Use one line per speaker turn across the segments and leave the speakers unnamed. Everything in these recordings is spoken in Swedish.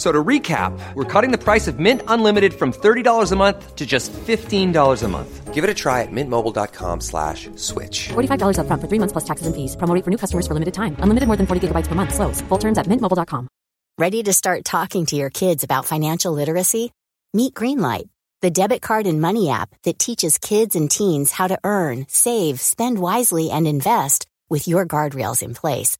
So to recap, we're cutting the price of Mint Unlimited from $30 a month to just $15 a month. Give it a try at mintmobile.com slash switch.
$45 upfront for three months plus taxes and fees. Promo rate for new customers for limited time. Unlimited more than 40 gigabytes per month. Slows. Full terms at mintmobile.com.
Ready to start talking to your kids about financial literacy? Meet Greenlight, the debit card and money app that teaches kids and teens how to earn, save, spend wisely, and invest with your guardrails in place.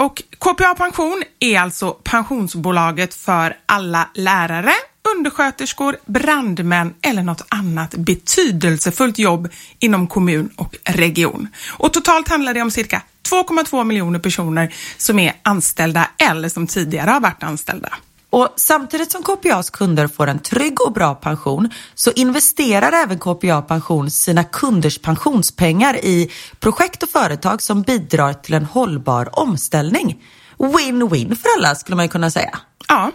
och KPA Pension är alltså pensionsbolaget för alla lärare, undersköterskor, brandmän eller något annat betydelsefullt jobb inom kommun och region. Och totalt handlar det om cirka 2,2 miljoner personer som är anställda eller som tidigare har varit anställda.
Och samtidigt som KPAs kunder får en trygg och bra pension så investerar även KPA Pension sina kunders pensionspengar i projekt och företag som bidrar till en hållbar omställning. Win-win för alla skulle man ju kunna säga.
Ja,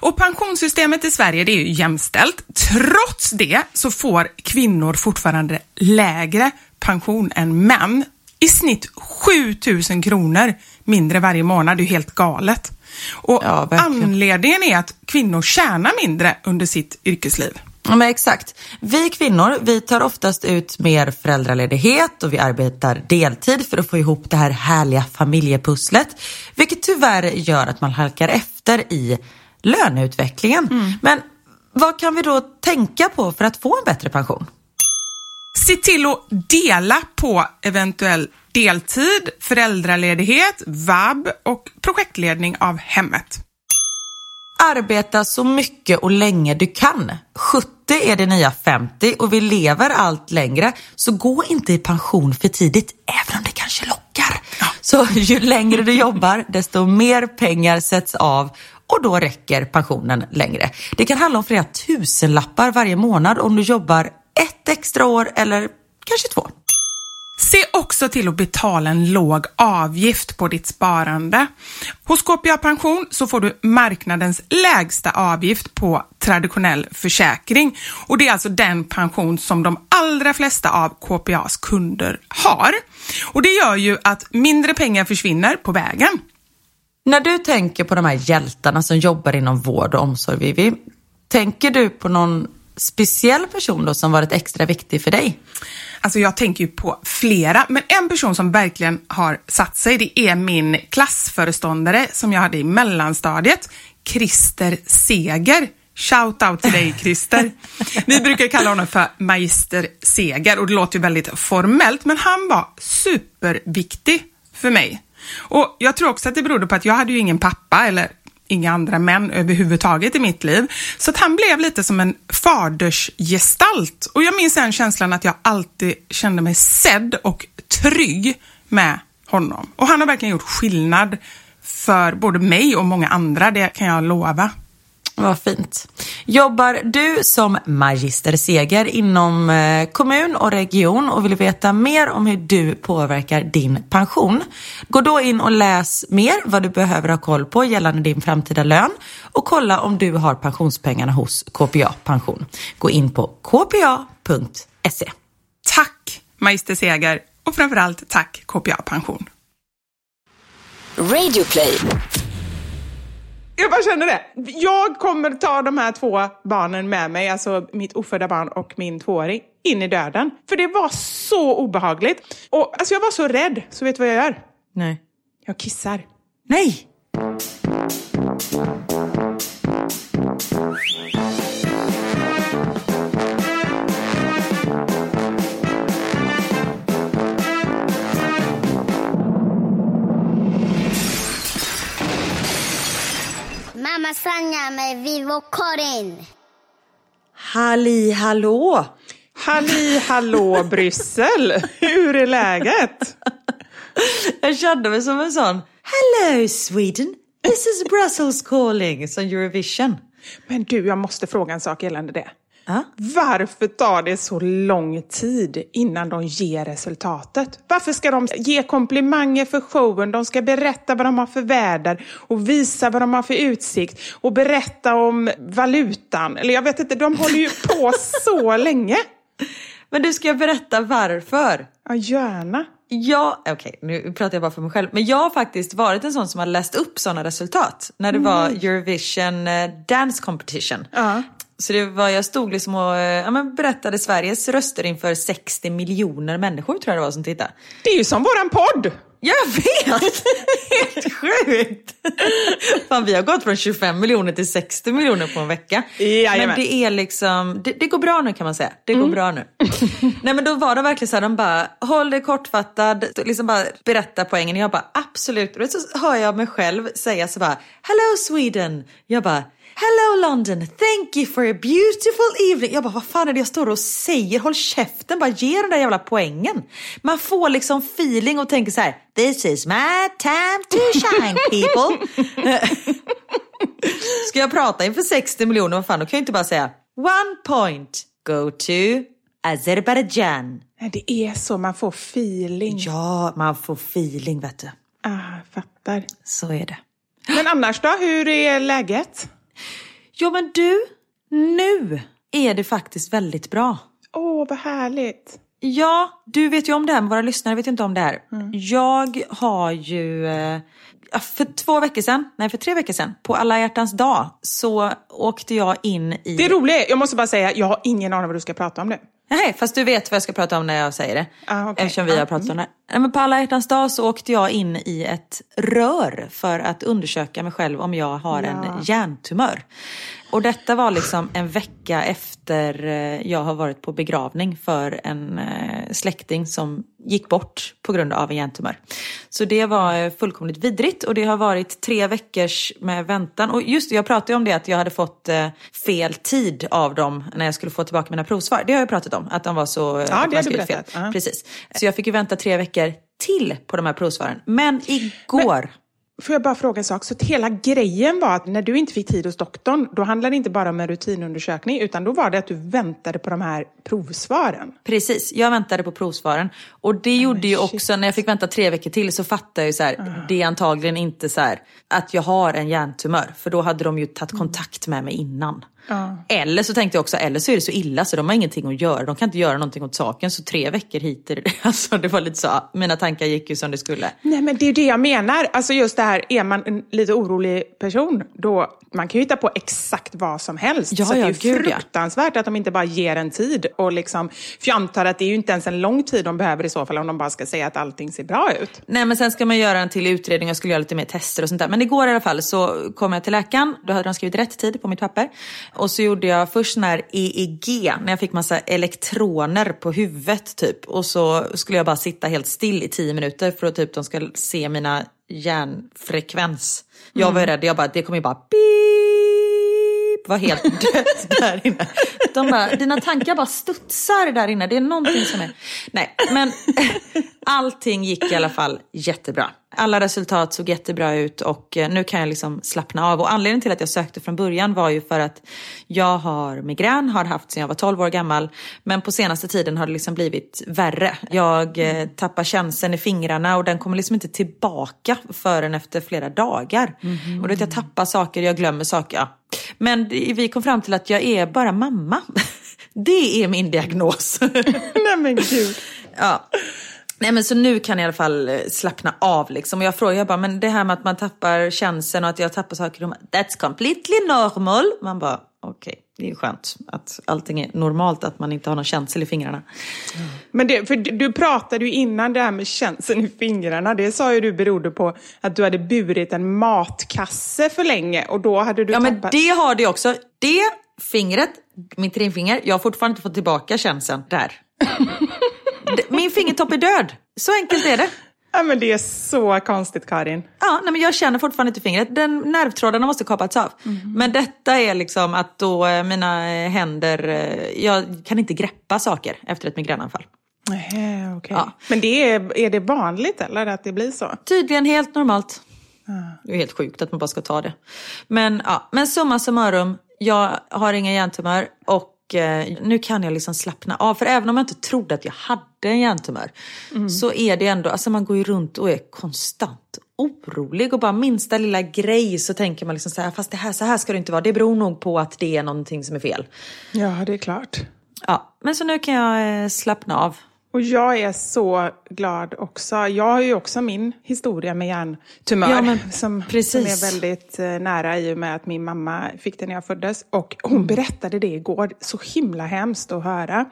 och pensionssystemet i Sverige det är ju jämställt. Trots det så får kvinnor fortfarande lägre pension än män. I snitt 7000 kronor mindre varje månad. Det är ju helt galet. Och
Ja,
anledningen är att kvinnor tjänar mindre under sitt yrkesliv.
Ja, men exakt. Vi kvinnor, vi tar oftast ut mer föräldraledighet och vi arbetar deltid för att få ihop det här härliga familjepusslet. Vilket tyvärr gör att man halkar efter i löneutvecklingen. Men vad kan vi då tänka på för att få en bättre pension?
Se till att dela på eventuell deltid, föräldraledighet, vab och projektledning av hemmet.
Arbeta så mycket och länge du kan. 70 är det nya 50 och vi lever allt längre. Så gå inte i pension för tidigt, även om det kanske lockar. Så ju längre du jobbar, desto mer pengar sätts av och då räcker pensionen längre. Det kan handla om flera tusenlappar varje månad om du jobbar ett extra år eller kanske två.
Se också till att betala en låg avgift på ditt sparande. Hos KPA Pension så får du marknadens lägsta avgift på traditionell försäkring och det är alltså den pension som de allra flesta av KPAs kunder har. Och det gör ju att mindre pengar försvinner på vägen.
När du tänker på de här hjältarna som jobbar inom vård och omsorg, Vivi, tänker du på någon speciell person då som varit extra viktig för dig?
Alltså jag tänker ju på flera, men en person som verkligen har satt sig, det är min klassföreståndare som jag hade i mellanstadiet, Christer Seger. Shout out till dig Christer. Vi brukar kalla honom för Magister Seger och det låter ju väldigt formellt, men han var superviktig för mig. Och jag tror också att det berodde på att jag hade ju ingen pappa eller inga andra män överhuvudtaget i mitt liv. Så att han blev lite som en fadersgestalt. Och jag minns den känslan att jag alltid kände mig sedd och trygg med honom. Och han har verkligen gjort skillnad för både mig och många andra, det kan jag lova.
Vad fint. Jobbar du som magister Seger inom eh, kommun och region och vill veta mer om hur du påverkar din pension? Gå då in och läs mer vad du behöver ha koll på gällande din framtida lön och kolla om du har pensionspengarna hos KPA Pension. Gå in på kpa.se.
Tack Magister Seger och framförallt tack KPA Pension.
Radioplay.
Jag bara känner det. Jag kommer ta de här två barnen med mig, alltså mitt ofödda barn och min tvååring, in i döden. För det var så obehagligt. Och alltså jag var så rädd, så vet du vad jag gör?
Nej.
Jag kissar.
Nej!
Sanja med Vivo Karin.
Halli hallå!
Halli hallå Bryssel! Hur är läget?
Jag kände mig som en sån Hello Sweden, this is Brussels calling, som Eurovision.
Men du, jag måste fråga en sak gällande det.
Ja.
Varför tar det så lång tid innan de ger resultatet? Varför ska de ge komplimanger för showen? De ska berätta vad de har för väder och visa vad de har för utsikt och berätta om valutan. Eller jag vet inte, de håller ju på så länge.
Men du ska jag berätta varför?
Ja, gärna.
Ja, okej nu pratar jag bara för mig själv. Men jag har faktiskt varit en sån som har läst upp sådana resultat. När det var Eurovision eh, Dance Competition.
Ja.
Så det var, jag stod liksom och eh, ja, men berättade Sveriges röster inför 60 miljoner människor tror jag det var som tittade.
Det är ju som våran podd!
Jag vet! Helt sjukt! Fan, vi har gått från 25 miljoner till 60 miljoner på en vecka.
Jajamän.
Men det är liksom, det, det går bra nu kan man säga. Det går bra nu. Nej men då var det verkligen så här, de bara, håll dig kortfattad, liksom bara berätta poängen. Jag bara, absolut. Och så hör jag mig själv säga så bara, hello Sweden. Jag bara, Hello London, thank you for a beautiful evening. Jag bara, vad fan är det jag står och säger? Håll käften, bara ge den där jävla poängen. Man får liksom feeling och tänker så här, this is my time to shine people. Ska jag prata inför 60 miljoner, vad fan, då kan jag inte bara säga one point, go to Azerbaijan.
Nej, Det är så, man får feeling.
Ja, man får feeling vet du.
Ah, fattar.
Så är det.
Men annars då, hur är läget?
Jo men du, nu är det faktiskt väldigt bra.
Åh, vad härligt.
Ja, du vet ju om det här, men våra lyssnare vet ju inte om det här. Jag har ju, eh, för två veckor sedan, nej för tre veckor sedan, på alla hjärtans dag så åkte jag in i...
Det roliga är, jag måste bara säga, jag har ingen aning vad du ska prata om nu.
Nej, fast du vet vad jag ska prata om när jag säger det.
Ah, okej.
Eftersom vi
Ah,
har pratat om det. Nej, men på alla hjärtans dag så åkte jag in i ett rör för att undersöka mig själv om jag har en hjärntumör. Och detta var liksom en vecka efter eh, jag har varit på begravning för en eh, släkting som gick bort på grund av en hjärntumör. Så det var eh, fullkomligt vidrigt och det har varit tre veckors med väntan. Och just det, jag pratade om det att jag hade fått fel tid av dem när jag skulle få tillbaka mina provsvar. Det har jag pratat om, att de var så...
Ja, det har du berättat. Ja.
Precis. Så jag fick ju vänta tre veckor till på de här provsvaren. Men igår...
Får jag bara fråga en sak? Så att hela grejen var att när du inte fick tid hos doktorn, då handlade det inte bara om en rutinundersökning, utan då var det att du väntade på de här provsvaren.
Precis, jag väntade på provsvaren. Och det gjorde ju också, när jag fick vänta tre veckor till så fattade jag ju så här, det är antagligen inte så här att jag har en hjärntumör. För då hade de ju tagit kontakt med mig innan. Eller så tänkte jag också, eller så är det så illa så de har ingenting att göra. De kan inte göra någonting åt saken. Så tre veckor hit, är det- alltså det var lite så, mina tankar gick ju som det skulle.
Nej, men det är det jag menar. Alltså just det här, är man en lite orolig person, då man kan ju hitta på exakt vad som helst.
Ja,
så det är
ja,
ju
gud, ja.
fruktansvärt att de inte bara ger en tid. Och liksom, för jag antar att det är ju inte ens en lång tid de behöver i så fall, om de bara ska säga att allting ser bra ut.
Nej men sen ska man göra en till utredning, jag skulle göra lite mer tester och sånt där. Men igår i alla fall så kom jag till läkaren, då hade de skrivit rätt tid på mitt papper. Och så gjorde jag först sån här EEG, när jag fick massa elektroner på huvudet typ. Och så skulle jag bara sitta helt still i tio minuter för att typ de ska se mina hjärnfrekvens. Jag var ju rädd, jag bara, det kommer ju bara beep, var helt dött där inne. De bara, dina tankar bara studsar där inne, det är någonting som är... Nej, men allting gick i alla fall jättebra. Alla resultat såg jättebra ut och eh, nu kan jag liksom slappna av. Och anledningen till att jag sökte från början var ju för att jag har migrän, har haft sedan jag var 12 år gammal. Men på senaste tiden har det liksom blivit värre. Jag eh, tappar känseln i fingrarna och den kommer liksom inte tillbaka förrän efter flera dagar. Och då jag tappar saker, jag glömmer saker. Ja. Men vi kom fram till att jag är bara mamma. Det är min diagnos.
Nej men gud.
ja. Nej men så nu kan jag i alla fall eh, slappna av liksom. Och jag frågar jag bara, men det här med att man tappar känseln och att jag tappar saker. bara, That's completely normal. Man bara, okej, det är ju skönt att allting är normalt, att man inte har någon känsel i fingrarna.
Men det, för du pratade ju innan det här med känseln i fingrarna. Det sa ju du berodde på att du hade burit en matkasse för länge och då hade du
Ja men
tappat...
det har det också. Det fingret, mitt ringfinger, jag har fortfarande inte fått tillbaka känseln där. Min fingertopp är död. Så enkelt är det.
Ja, men det är så konstigt Karin.
Ja, nej, men jag känner fortfarande inte fingret. Den nervtrådarna måste kapats av. Men detta är liksom att då eh, mina eh, händer, eh, jag kan inte greppa saker efter ett migränanfall.
Nej, okej.
Ja.
Men det är, är det vanligt eller att det blir så?
Tydligen helt normalt. Det är helt sjukt att man bara ska ta det. Men, ja, men summa summarum, jag har ingen hjärntumör och eh, nu kan jag liksom slappna av. För även om jag inte trodde att jag hade en hjärntumör så är det ändå, alltså man går ju runt och är konstant orolig och bara minsta lilla grej så tänker man liksom så här, fast det här, så här ska det inte vara. Det beror nog på att det är någonting som är fel.
Ja, det är klart.
Ja, men så nu kan jag eh, slappna av.
Och jag är så glad också. Jag har ju också min historia med hjärntumör
Ja, men
som, som är väldigt eh, nära i och med att min mamma fick det när jag föddes. Och hon berättade det igår. Så himla hemskt att höra.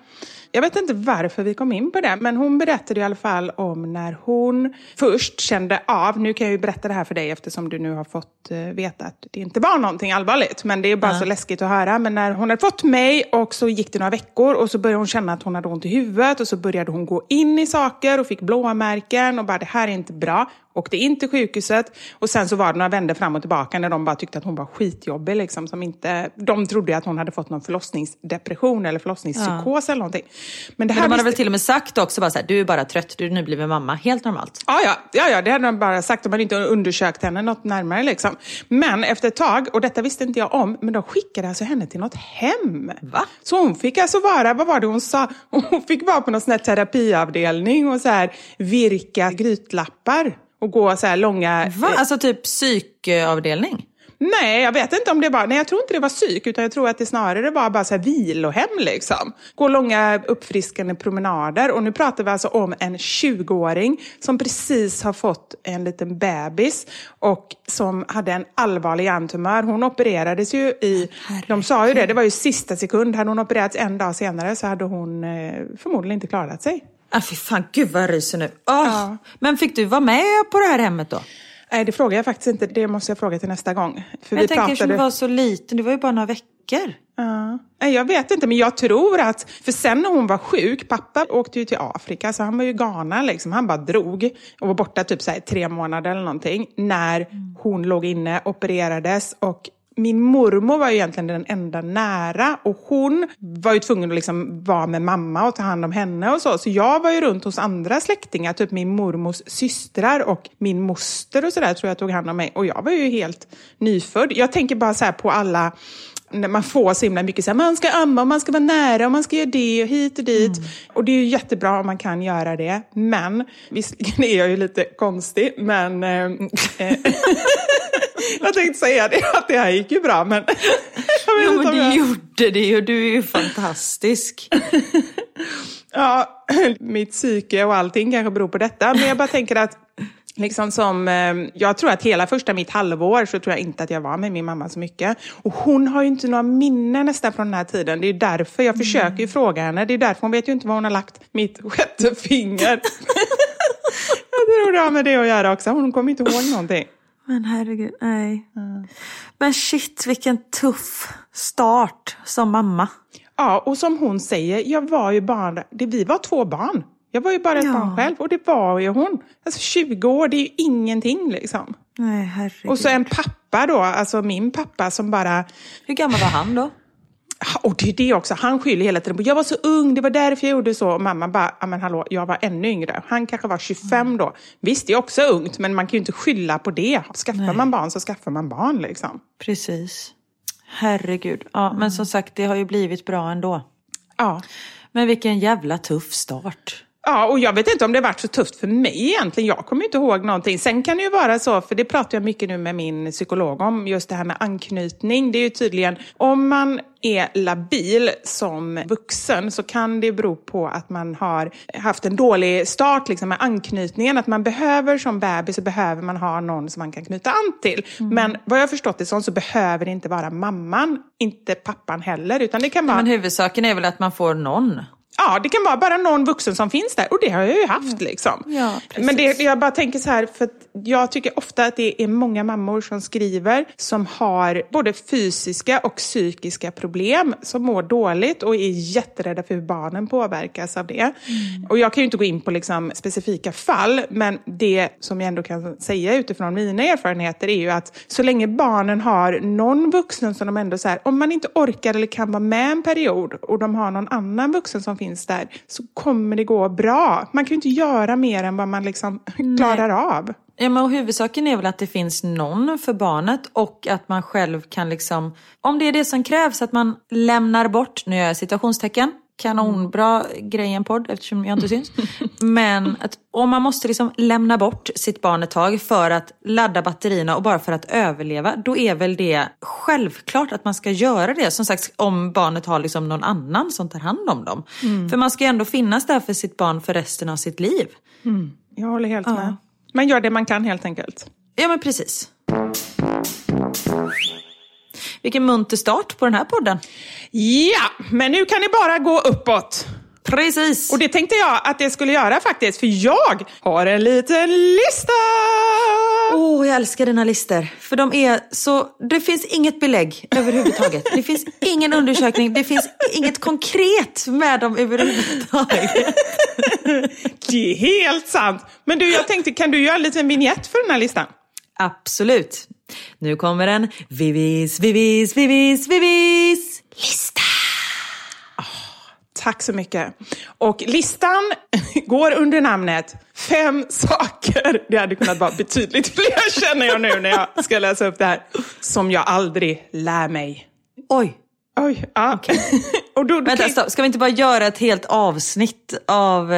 Jag vet inte varför vi kom in på det, men hon berättade i alla fall om när hon först kände av, nu kan jag ju berätta det här för dig eftersom du nu har fått eh, veta att det inte var någonting allvarligt, men det är bara så läskigt att höra. Men när hon hade fått mig och så gick det några veckor och så började hon känna att hon hade ont i huvudet och så började hon gå in i saker och fick blåmärken och bara det här är inte bra. Åkte in till sjukhuset och sen så var det några vändor fram och tillbaka när de bara tyckte att hon var skitjobbig. Liksom, som inte, de trodde att hon hade fått någon förlossningsdepression eller förlossningspsykos eller någonting. Men det
Men
här
de hade väl till och med sagt också bara så här, du är bara trött, du är nybliven mamma. Helt normalt.
Ja, ja, ja, ja, det hade de bara sagt. De hade inte undersökt henne något närmare. Liksom. Men efter ett tag, och detta visste inte jag om, men de skickade alltså henne till något hem.
Va?
Så hon fick alltså vara, vad var det hon sa? Hon fick vara på någon sån terapiavdelning och så här virka grytlappar. Och gå så här långa...
Va? Alltså typ psykavdelning?
Nej, jag vet inte om det var... Nej, jag tror inte det var psyk, utan jag tror att det snarare var bara så här vilohem liksom. Gå långa uppfriskande promenader. Och nu pratar vi alltså om en 20-åring som precis har fått en liten bebis och som hade en allvarlig hjärntumör. Hon opererades ju i... De sa ju det, det var ju sista sekund. Hade hon opererats en dag senare så hade hon eh, förmodligen inte klarat sig.
Ah, fy fan, gud vad jag ryser nu. Åh. Men fick du vara med på det här hemmet då?
Nej, det frågar jag faktiskt inte. Det måste jag fråga till nästa gång. För
jag tänker som du var så liten, det var ju bara några veckor.
Ja. Nej, Jag vet inte, men jag tror att... För sen när hon var sjuk, pappa åkte ju till Afrika, så han var ju Ghana. Liksom. Han bara drog och var borta typ så här, tre månader eller någonting. När hon låg inne, opererades och min mormor var ju egentligen den enda nära och hon var ju tvungen att liksom vara med mamma och ta hand om henne och så. Så jag var ju runt hos andra släktingar, typ min mormors systrar och min moster och sådär tror jag tog hand om mig. Och jag var ju helt nyfödd. Jag tänker bara så här på alla man får så himla mycket så här, man ska amma man ska vara nära man ska göra det och hit och dit. Och det är ju jättebra om man kan göra det. Men, visserligen är jag ju lite konstig, men... Eh, eh, jag tänkte säga det, att det här gick ju bra, men...
Jo men du
jag-
gjorde det ju, du är ju fantastisk.
Ja, mitt psyke och allting kanske beror på detta. Men jag bara tänker att Liksom som, eh, jag tror att hela första mitt halvår så tror jag inte att jag var med min mamma så mycket. Och hon har ju inte några minnen nästan från den här tiden. Det är därför jag försöker ju fråga henne. Det är därför hon vet ju inte var hon har lagt mitt sjätte finger. jag tror det har med det att göra också. Hon kommer inte ihåg någonting.
Men herregud, nej. Men shit vilken tuff start som mamma.
Ja, och som hon säger, jag var ju det, vi var två barn. Jag var ju bara ett
Ja.
barn själv och det var ju hon. Alltså 20 år, det är ju ingenting liksom.
Nej herregud.
Och så en pappa då, alltså min pappa som bara...
Hur gammal var han då?
Och det är det också, han skyller hela tiden på jag var så ung, det var därför jag gjorde så. Och mamma bara, "Ja, men hallå, jag var ännu yngre. Han kanske var 25 då. Visst, det är också ungt, men man kan ju inte skylla på det. Skaffar man barn så skaffar man barn liksom.
Precis. Herregud. Ja, men som sagt det har ju blivit bra ändå.
Ja.
Men vilken jävla tuff start.
Ja, och jag vet inte om det varit så tufft för mig egentligen. Jag kommer inte ihåg någonting. Sen kan det ju vara så, för det pratar jag mycket nu med min psykolog om, just det här med anknytning. Det är ju tydligen, om man är labil som vuxen så kan det bero på att man har haft en dålig start liksom, med anknytningen. Att man behöver som bebis så behöver man ha någon som man kan knyta an till.
Mm.
Men vad jag har förstått det som så behöver det inte vara mamman, inte pappan heller. Utan det kan vara...
Men huvudsaken är väl att man får någon.
Ja, det kan vara bara någon vuxen som finns där och det har jag ju haft. Liksom.
Ja.
Men det, jag bara tänker så här, för jag tycker ofta att det är många mammor som skriver som har både fysiska och psykiska problem, som mår dåligt och är jätterädda för hur barnen påverkas av det. Och jag kan ju inte gå in på liksom specifika fall, men det som jag ändå kan säga utifrån mina erfarenheter är ju att så länge barnen har någon vuxen som de ändå så här, om man inte orkar eller kan vara med en period och de har någon annan vuxen som finns där, så kommer det gå bra. Man kan ju inte göra mer än vad man liksom klarar av.
Ja, men och huvudsaken är väl att det finns någon för barnet och att man själv kan liksom, om det är det som krävs, att man lämnar bort, nu gör jag citationstecken, kanonbra grej i en podd eftersom jag inte syns. Men att om man måste liksom lämna bort sitt barn ett tag för att ladda batterierna och bara för att överleva, då är väl det självklart att man ska göra det. Som sagt, om barnet har liksom någon annan som tar hand om dem. För man ska ju ändå finnas där för sitt barn för resten av sitt liv.
Jag håller helt med. Man gör det man kan helt enkelt.
Ja men precis. Vilken munter start på den här podden.
Ja, men nu kan det bara gå uppåt.
Precis.
Och det tänkte jag att det skulle göra faktiskt, för jag har en liten lista!
Åh, jag älskar dina lister. För de är så... Det finns inget belägg överhuvudtaget. Det finns ingen undersökning. Det finns inget konkret med dem överhuvudtaget.
Det är helt sant. Men du, jag tänkte, kan du göra en liten vignett för den här listan?
Absolut. Nu kommer en Vivis, Vivis, Vivis, Vivis lista.
Tack så mycket. Och listan går under namnet Fem saker, det hade kunnat vara betydligt fler känner jag nu när jag ska läsa upp det här, som jag aldrig lär mig.
Oj.
Oj, ja. Och då, då
Vänta,
kan-
stopp. Ska vi inte bara göra ett helt avsnitt av...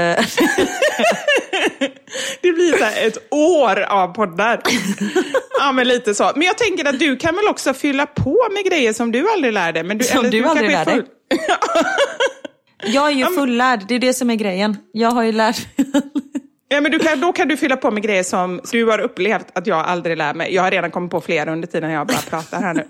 Det blir så ett år av poddar. Ja, men lite så. Men jag tänker att du kan väl också fylla på med grejer som du aldrig lär dig. Men du,
Som
eller
du aldrig
kanske är
lär dig. Jag är ju fullärd, det är det som är grejen. Jag har ju lärt
Ja, men du kan, då kan du fylla på med grejer som du har upplevt att jag aldrig lär mig. Jag har redan kommit på flera under tiden jag bara pratar här nu.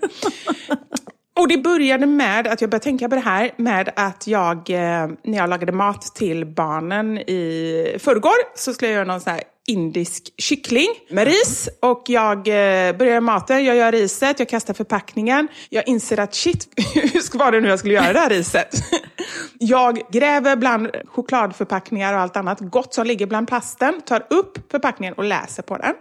Och det började med att jag började tänka på det här med att jag, eh, när jag lagade mat till barnen i förrgår, så skulle jag göra någon sån här indisk kyckling med ris. Och jag eh, börjar maten, jag gör riset, jag kastar förpackningen. Jag inser att shit, hur var det nu jag skulle göra det här riset? Jag gräver bland chokladförpackningar och allt annat gott som ligger bland plasten, tar upp förpackningen och läser på den.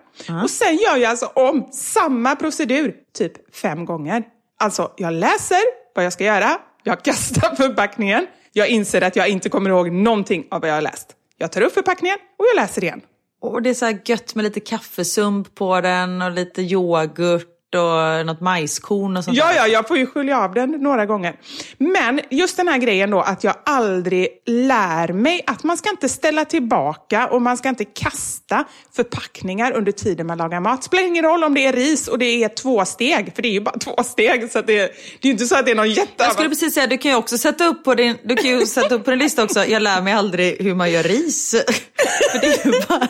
Och sen gör jag alltså om samma procedur typ fem gånger. Alltså, jag läser vad jag ska göra, jag kastar förpackningen, jag inser att jag inte kommer ihåg någonting av vad jag har läst. Jag tar upp förpackningen och jag läser igen.
Och det är så här gött med lite kaffesump på den och lite yoghurt och något majskorn och sånt
Ja,
där.
ja, jag får ju skölja av den några gånger. Men just den här grejen då att jag aldrig lär mig att man ska inte ställa tillbaka och man ska inte kasta förpackningar under tiden man lagar mat. Spelar ingen roll om det är ris och det är två steg, för det är ju bara två steg. Så det, det är ju inte så att det är någon jätte...
Jag skulle precis säga, du kan ju också sätta upp på din, du kan ju sätta upp på din lista också, jag lär mig aldrig hur man gör ris. För det är ju bara,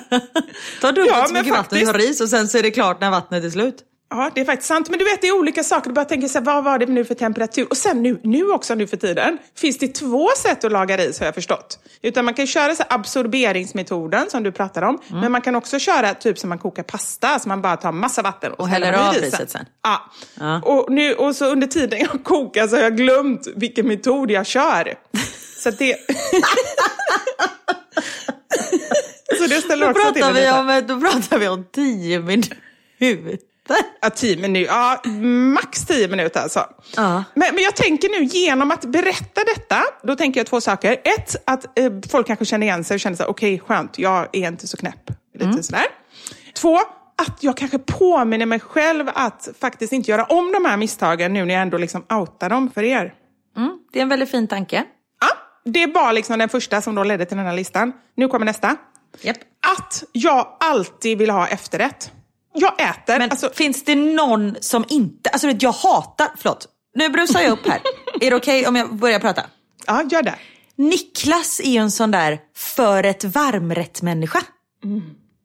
ta dubbelt
Ja,
så mycket vatten
faktiskt-
som ris och sen så är det klart när vattnet är slut.
Ja, det är faktiskt sant. Men du vet, det är olika saker. Du bara tänker så här, vad var det nu för temperatur? Och sen nu, nu också nu för tiden, finns det två sätt att laga ris har jag förstått. Utan man kan köra så absorberingsmetoden som du pratar om.
Mm.
Men man kan också köra typ som man kokar pasta, så man bara tar massa vatten och,
Och häller av
risen.
riset sen.
Ja.
Ja.
Och, nu, och så under tiden jag kokar så har jag glömt vilken metod jag kör. Så det... så det ställer
Då
också till
vi om, då pratar vi om tio minuter.
Ja, tio minuter. Ja, max tio minuter alltså.
Ja.
Men, men jag tänker nu, genom att berätta detta, då tänker jag två saker. Ett, att eh, folk kanske känner igen sig och känner så okej, skönt, jag är inte så knäpp. Lite
Mm.
sådär. Två, att jag kanske påminner mig själv att faktiskt inte göra om de här misstagen nu när jag ändå liksom outar dem för er.
Mm, det är en väldigt fin tanke.
Ja, det var liksom den första som då ledde till den här listan. Nu kommer nästa.
Japp.
Att jag alltid vill ha efterrätt. Jag äter,
Men
alltså,
finns det någon som inte, alltså vet, jag hatar, förlåt, Nu brusar jag upp här. är det okej om jag börjar prata?
Ja, gör det.
Niklas är ju en sån där för ett varmrätt människa.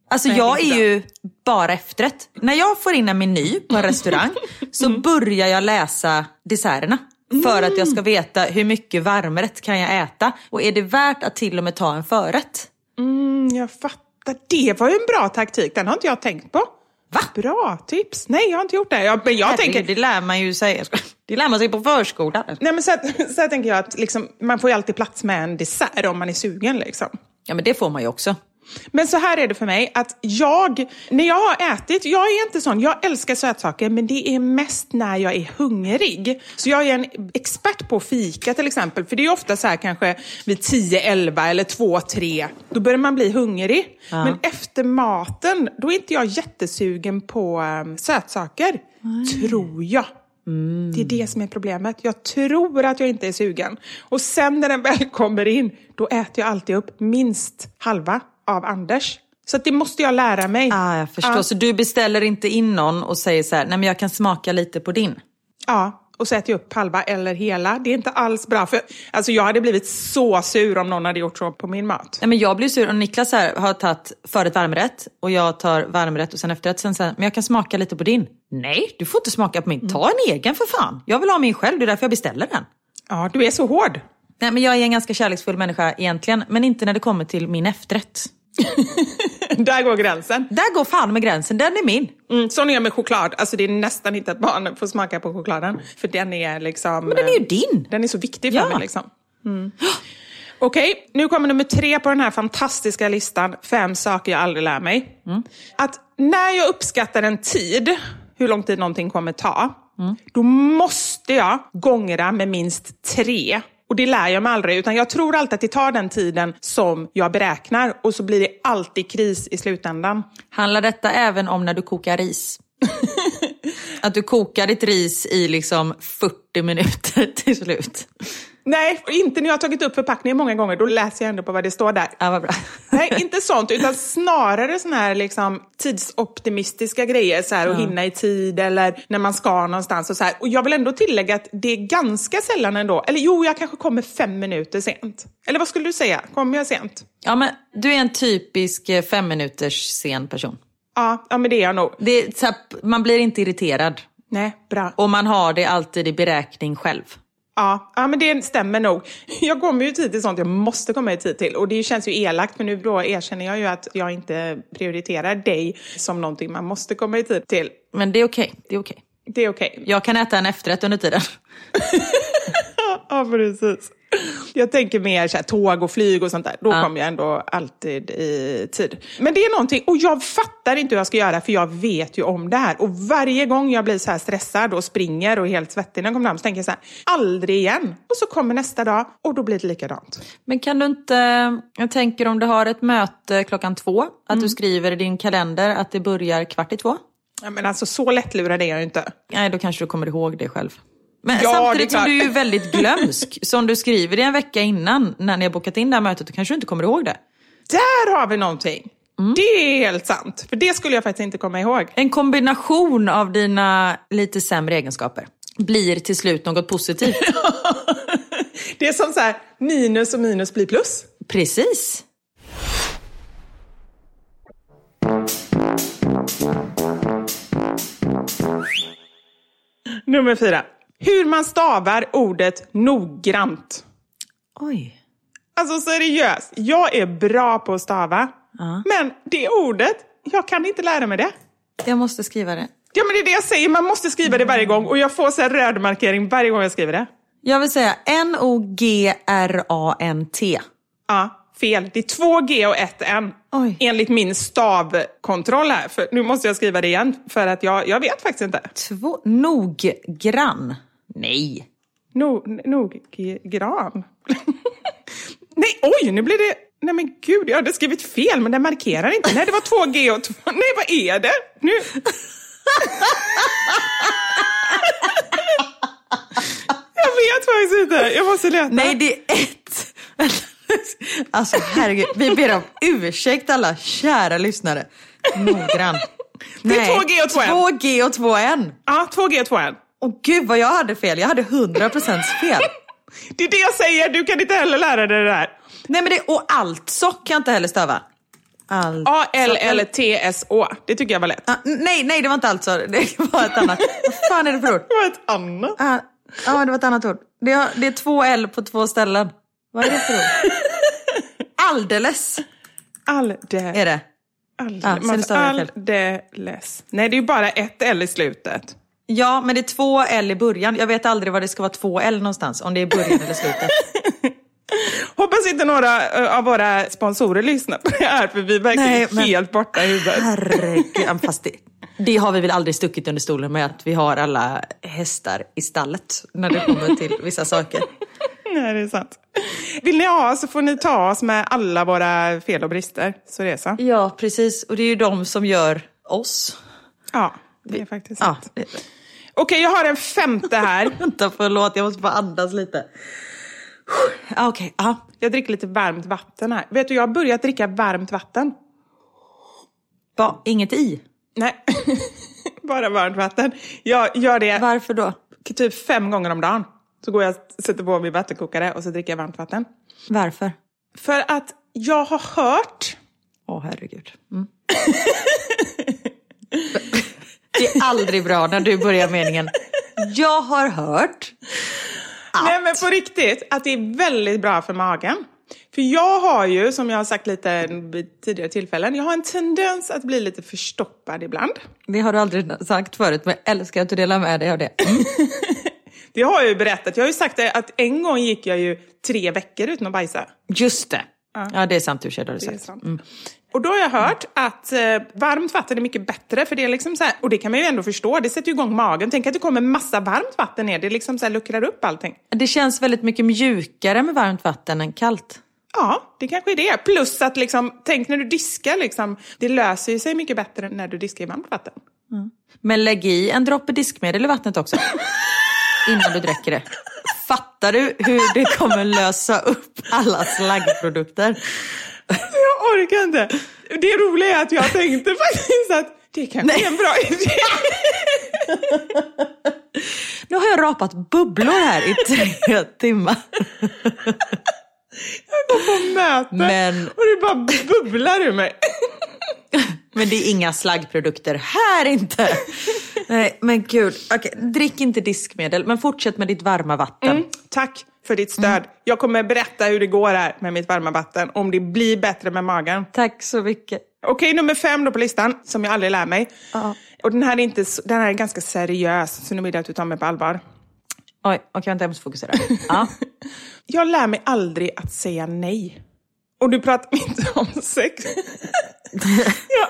Alltså jag är ju bara efterrätt. När jag får in en meny på en restaurang så börjar jag läsa desserterna. För att jag ska veta hur mycket varmrätt kan jag äta och är det värt att till och med ta en förrätt?
Mm, jag fattar. Det var ju en bra taktik. Den har inte jag tänkt på.
Va?
Bra tips. Nej, jag har inte gjort det. Jag, men jag
Herregud,
tänker...
Det lär man ju sig. Det lär man sig på förskolan.
Nej, men så, här, så här tänker jag att liksom, man får ju alltid plats med en dessert om man är sugen. Liksom.
Ja men det får man ju också.
Men så här är det för mig, att jag, när jag har ätit, jag är inte sån, jag älskar sötsaker, men det är mest när jag är hungrig. Så jag är en expert på fika till exempel, för det är ofta så här kanske vid 10, 11 eller 2, 3, då börjar man bli hungrig. Men efter maten, då är inte jag jättesugen på um, sötsaker, tror jag. Det är det som är problemet. Jag tror att jag inte är sugen. Och sen när den väl kommer in, då äter jag alltid upp minst halva av Anders. Så det måste jag lära mig.
Ah, jag förstår.
Ja.
Så du beställer inte in någon och säger så här, nej men jag kan smaka lite på din.
Ja, och så äter jag upp halva eller hela. Det är inte alls bra. För, alltså jag hade blivit så sur om någon hade gjort så på min mat.
Nej, men jag blir sur om Niklas här har tagit förrätt varmrätt och jag tar varmrätt och sen efterrätt. Sen säger men jag kan smaka lite på din. Nej, du får inte smaka på min. Ta en egen för fan. Jag vill ha min själv, det är därför jag beställer den.
Ja, du är så hård.
Nej, men jag är en ganska kärleksfull människa egentligen, men inte när det kommer till min efterrätt.
Där går gränsen.
Där går fan med gränsen, den är min.
Mm, sån är jag med choklad. Alltså det är nästan inte att barnen får smaka på chokladen. För den är liksom...
Men den är ju din.
Den är så viktig för
Ja.
mig. Liksom. Mm. Okej, nu kommer nummer tre på den här fantastiska listan. Fem saker jag aldrig lär mig. Att när jag uppskattar en tid, hur lång tid någonting kommer ta, då måste jag gångra med minst tre. Och det lär jag mig aldrig, utan jag tror alltid att det tar den tiden som jag beräknar och så blir det alltid kris i slutändan.
Handlar detta även om när du kokar ris? Att du kokar ditt ris i liksom 40 minuter till slut.
Nej, inte när jag har tagit upp förpackningen många gånger. Då läser jag ändå på vad det står där.
Ja, vad bra.
Nej, inte sånt, utan snarare såna här liksom, tidsoptimistiska grejer. Så här, att hinna i tid eller när man ska någonstans. Och, så här. och jag vill ändå tillägga att det är ganska sällan ändå. Eller jo, jag kanske kommer fem minuter sent. Eller vad skulle du säga? Kommer jag sent?
Ja, men du är en typisk eh, fem minuters sen person.
Ja, ja men det är jag nog.
Det är, så här, man blir inte irriterad
Nej, bra.
och man har det alltid i beräkning själv.
Ja, ja, men det stämmer nog. Jag kommer ju tid till sånt jag måste komma i tid till. Och det känns ju elakt, för nu då erkänner jag ju att jag inte prioriterar dig som någonting man måste komma i tid till.
Men det är okej. Det är okej.
Det är okej.
Jag kan äta en efterrätt under tiden.
Ja, precis. Jag tänker mer så här, tåg och flyg och sånt där. Då
Ja.
kommer jag ändå alltid i tid. Men det är någonting, och jag fattar inte hur jag ska göra för jag vet ju om det här. Och varje gång jag blir så här stressad och springer och helt svettig när jag kommer fram så tänker jag så här, aldrig igen. Och så kommer nästa dag och då blir det likadant.
Men kan du inte, jag tänker om du har ett möte klockan två, att du skriver i din kalender att det börjar kvart i två?
Ja, men alltså så lättlurad är jag ju inte.
Nej, då kanske du kommer ihåg det själv. Men
Ja,
samtidigt
är
som du är ju väldigt glömsk. Så om du skriver det en vecka innan, när ni har bokat in det här mötet, då kanske du inte kommer ihåg det.
Där har vi någonting. Det är helt sant. För det skulle jag faktiskt inte komma ihåg.
En kombination av dina lite sämre egenskaper blir till slut något positivt.
Det är som så här, minus och minus blir plus.
Precis.
Nummer fyra. Hur man stavar ordet noggrant.
Oj.
Alltså seriöst, jag är bra på att stava. Men det ordet, jag kan inte lära mig det.
Jag måste skriva det.
Ja men det är det jag säger, man måste skriva det varje gång. Och jag får så här röd markering varje gång jag skriver det.
Jag vill säga N-O-G-R-A-N-T.
Ja, fel. Det är två G och ett N.
Oj.
Enligt min stavkontroll här. För nu måste jag skriva det igen, för att jag, jag vet faktiskt inte.
Två. Noggrann. Nej.
No, nog gran. Nej, oj, nu blir det... Nej men gud, jag hade skrivit fel men den markerar inte. Nej, det var två G och två... Nej, vad är det? Nu... jag vet faktiskt inte. Jag måste leta.
Nej, det är ett. Alltså herregud, vi ber om ursäkt alla kära lyssnare. Noggrann.
Det är två g och två n.
Två g och två N.
Ja, 2G och 2N.
Och gud vad jag hade fel, jag hade 100% fel.
det är det jag säger, du kan inte heller lära dig det där.
Nej men det, och alltså kan jag inte heller stava. Alltså.
A-L-L-T-S-Å. Det tycker jag var lätt.
Ah, nej, nej det var inte alltså. Det var ett annat. Vad fan är det för ord?
Det var ett annat.
Ah, ja, ah, ah, det var ett annat ord. Det är, det är två L på två ställen. Vad är det för ord? Alldeles.
Alldeles.
Är det?
Alldeles.
Ah, ja,
Alldeles. Nej, det är ju bara ett L i slutet.
Ja, men det är två L i början. Jag vet aldrig var det ska vara två L någonstans. Om det är början eller slutet.
Hoppas inte några eh, av våra sponsorer lyssnar på det här, för vi är verkligen
Nej, men-
helt borta i huvudet.
Herregud, ja, fast det, det har vi väl aldrig stuckit under stolen med att vi har alla hästar i stallet när det kommer till vissa saker.
Nej, det är sant. Vill ni ha så får ni ta oss med alla våra fel och brister. Så det är så.
Ja, precis. Och det är ju de som gör oss.
Ja, det är faktiskt
Ja,
sant.
det,
Okej, jag har en femte här.
vänta, förlåt, jag måste bara andas lite. Okej, ja.
Jag dricker lite varmt vatten här. Vet du, jag har börjat dricka varmt vatten.
Va, inget i?
Nej, bara varmt vatten. Jag gör det
Varför då?
typ fem gånger om dagen. Så går jag och sätter på min vattenkokare och så dricker jag varmt vatten.
Varför?
För att jag har hört...
Åh, herregud. Mm. det är aldrig bra när du börjar meningen. Jag har hört
Nej men på riktigt, att det är väldigt bra för magen. För jag har ju, som jag har sagt lite vid tidigare tillfällen, jag har en tendens att bli lite förstoppad ibland.
Det har du aldrig sagt förut, men jag älskar att du delar med dig av det. Mm.
Det har jag ju berättat. Jag har ju sagt att en gång gick jag ju tre veckor utan att bajsa.
Just det. Ja, det är sant du det har du
Det är
sagt.
sant.
Mm.
Och då har jag hört att eh, varmt vatten är mycket bättre, för det är liksom så här, och det kan man ju ändå förstå, det sätter ju igång magen. Tänk att det kommer massa varmt vatten ner, det liksom så här luckrar upp allting.
Det känns väldigt mycket mjukare med varmt vatten än kallt.
Ja, det kanske är det. Plus att liksom, tänk när du diskar, liksom, det löser ju sig mycket bättre när du diskar i varmt vatten.
Men lägg i en droppe diskmedel i vattnet också. Innan du dricker det. Fattar du hur det kommer lösa upp alla slaggprodukter?
Jag orkar inte. Det roliga är att jag tänkte faktiskt att det kanske är en bra idé.
Nu har jag rapat bubblor här i tre timmar.
Jag går på möte
Men-
och det bara bubblar ur mig.
Men det är inga slaggprodukter här inte. Nej, men gud. Okej, drick inte diskmedel, men fortsätt med ditt varma vatten.
Mm, tack för ditt stöd. Jag kommer berätta hur det går här med mitt varma vatten, om det blir bättre med magen.
Tack så mycket.
Okej, nummer fem då på listan, som jag aldrig lär mig.
Ja.
Och den här, är inte, den här är ganska seriös, så nu vill jag att du tar mig på allvar.
Oj, okej, vänta jag måste fokusera. Ja.
Jag lär mig aldrig att säga nej. Och du pratar inte om sex. ja,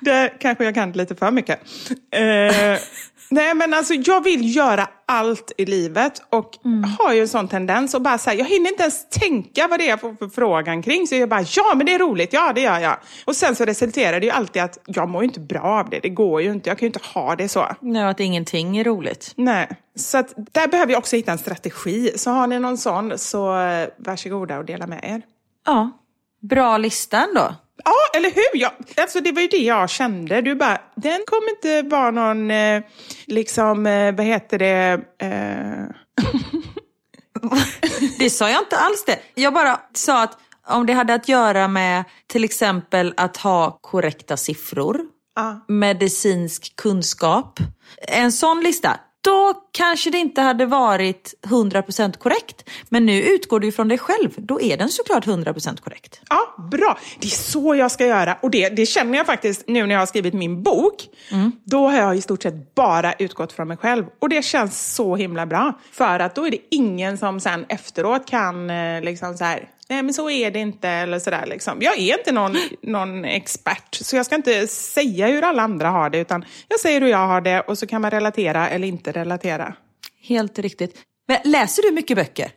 det kanske jag kan lite för mycket. Eh, nej men alltså jag vill göra allt i livet och har ju en sån tendens att bara säga, jag hinner inte ens tänka vad det är för, för frågan kring. Så jag bara, ja men det är roligt, ja det gör jag. Och sen så resulterar det ju alltid att jag mår ju inte bra av det, det går ju inte, jag kan ju inte ha det så.
Nu att ingenting är roligt.
Nej, så att där behöver jag också hitta en strategi. Så har ni någon sån så varsågoda och dela med er.
Ja, bra lista ändå.
Ja, eller hur? Jag, alltså det var ju det jag kände. Du bara, den kommer inte vara någon, eh, liksom, eh, vad heter det? Eh...
Det sa jag inte alls det. Jag bara sa att om det hade att göra med till exempel att ha korrekta siffror,
Ja.
medicinsk kunskap, en sån lista, då kanske det inte hade varit 100% korrekt. Men nu utgår du från dig själv, då är den såklart 100% korrekt.
Ja, bra. Det är så jag ska göra. Och det, det känner jag faktiskt nu när jag har skrivit min bok. Då har jag i stort sett bara utgått från mig själv. Och det känns så himla bra. För att då är det ingen som sen efteråt kan eh, liksom så här, nej men så är det inte eller sådär liksom. Jag är inte någon, någon expert, så jag ska inte säga hur alla andra har det, utan jag säger hur jag har det och så kan man relatera eller inte relatera.
Helt riktigt. Men läser du mycket böcker?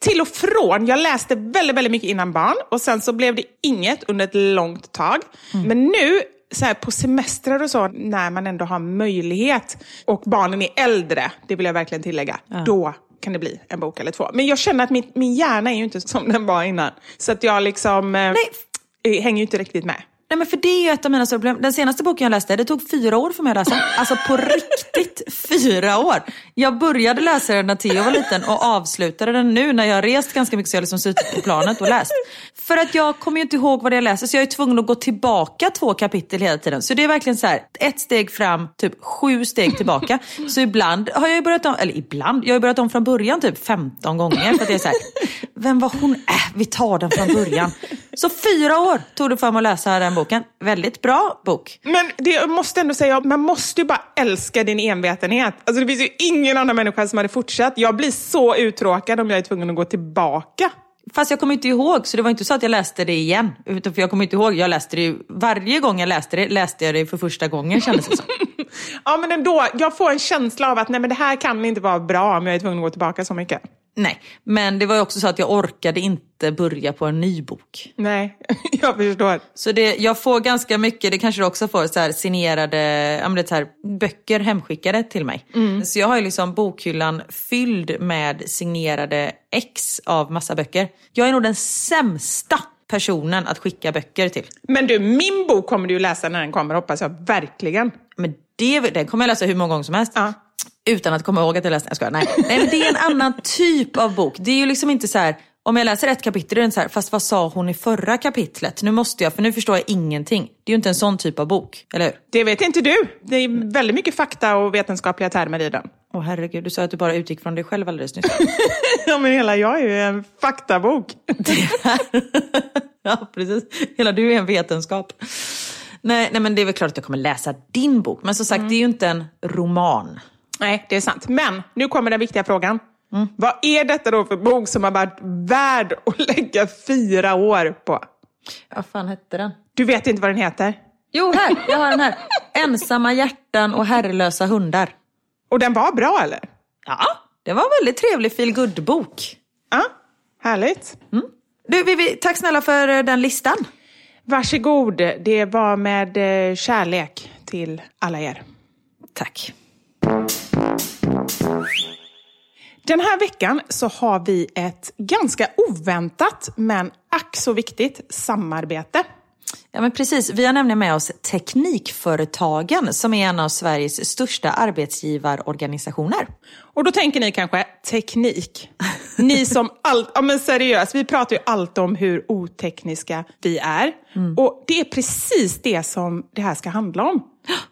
till och från. Jag läste väldigt, väldigt mycket innan barn och sen så blev det inget under ett långt tag. Men nu, så här, på semestrar och så, när man ändå har möjlighet och barnen är äldre, det vill jag verkligen tillägga, då kan det bli en bok eller två. Men jag känner att min, min hjärna är ju inte som den var innan. Så att jag liksom eh, hänger ju inte riktigt med.
Nej men för det är ju ett av mina stora problem. Den senaste boken jag läste, det tog fyra år för mig att läsa. Alltså på riktigt fyra år. Jag började läsa den när Theo var liten och avslutade den nu när jag har rest ganska mycket så jag har liksom suttit på planet och läst. För att jag kommer ju inte ihåg vad jag läser så jag är tvungen att gå tillbaka två kapitel hela tiden. Så det är verkligen så här, ett steg fram, typ sju steg tillbaka. Så ibland har jag ju börjat om, eller ibland, jag har ju börjat om från början typ 15 gånger. För att det är så här, vem var hon? Äh, vi tar den från början. Så fyra år tog det för mig att läsa den boken. Väldigt bra bok.
Men det, jag måste ändå säga, man måste ju bara älska din envetenhet. Alltså det finns ju ingen annan människa som hade fortsatt. Jag blir så uttråkad om jag är tvungen att gå tillbaka.
Fast jag kommer inte ihåg, så det var inte så att jag läste det igen. Utan för jag kommer inte ihåg, jag läste det ju, varje gång jag läste det, läste jag det för första gången kändes det som.
Ja men ändå, jag får en känsla av att nej men det här kan inte vara bra om jag är tvungen att gå tillbaka så mycket.
Nej, men det var ju också så att jag orkade inte börja på en ny bok.
Nej, jag förstår.
Så det, jag får ganska mycket, det kanske du också får, så här signerade ja, men det är så här, böcker hemskickade till mig. Så jag har ju liksom bokhyllan fylld med signerade ex av massa böcker. Jag är nog den sämsta personen att skicka böcker till.
Men du, min bok kommer du ju läsa när den kommer, hoppas jag verkligen.
Men det, den kommer jag läsa hur många gånger som helst.
Ja.
Utan att komma ihåg att jag läste den. Jag skojar, nej. nej men det är en annan typ av bok. Det är ju liksom inte så här, om jag läser ett kapitel är det så här, fast vad sa hon i förra kapitlet? Nu måste jag, för nu förstår jag ingenting. Det är ju inte en sån typ av bok, eller hur?
Det vet inte du. Det är väldigt mycket fakta och vetenskapliga termer i den.
Åh herregud, du sa att du bara utgick från dig själv alldeles nyss.
Ja, men hela jag är ju en faktabok.
ja, precis. Hela du är en vetenskap. Nej, nej, men det är väl klart att jag kommer läsa din bok. Men som sagt, det är ju inte en roman.
Nej, det är sant. Men nu kommer den viktiga frågan. Vad är detta då för bok som har varit värd att lägga fyra år på?
Vad fan hette den?
Du vet inte vad den heter?
Jo, här! Jag har den här. Ensamma hjärtan och herrelösa hundar.
Och den var bra eller?
Ja, det var en väldigt trevlig feel bok
Ja, härligt.
Du, Vivi, tack snälla för eh, den listan.
Varsågod, det var med eh, kärlek till alla er.
Tack.
Den här veckan så har vi ett ganska oväntat men ack så viktigt samarbete.
Ja, men precis. Vi har nämligen med oss Teknikföretagen som är en av Sveriges största arbetsgivarorganisationer.
Och då tänker ni kanske, teknik. Ni som allt, ja men seriöst, vi pratar ju alltid om hur otekniska vi är. Och det är precis det som det här ska handla om.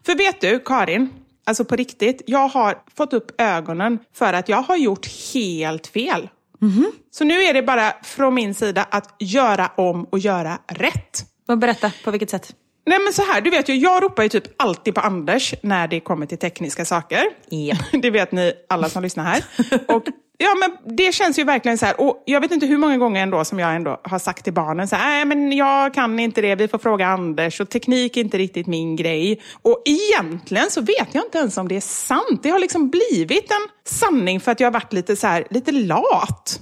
För vet du, Karin, alltså på riktigt, jag har fått upp ögonen för att jag har gjort helt fel. Så nu är det bara från min sida att göra om och göra rätt.
Vad Berätta, på vilket sätt?
Nej men så här, du vet ju, jag ropar ju typ alltid på Anders när det kommer till tekniska saker.
Ja.
Det vet ni alla som lyssnar här. Och ja, men det känns ju verkligen så här, och jag vet inte hur många gånger ändå som jag ändå har sagt till barnen så här, nej men jag kan inte det, vi får fråga Anders och teknik är inte riktigt min grej. Och egentligen så vet jag inte ens om det är sant. Det har liksom blivit en sanning för att jag har varit lite så här, lite lat.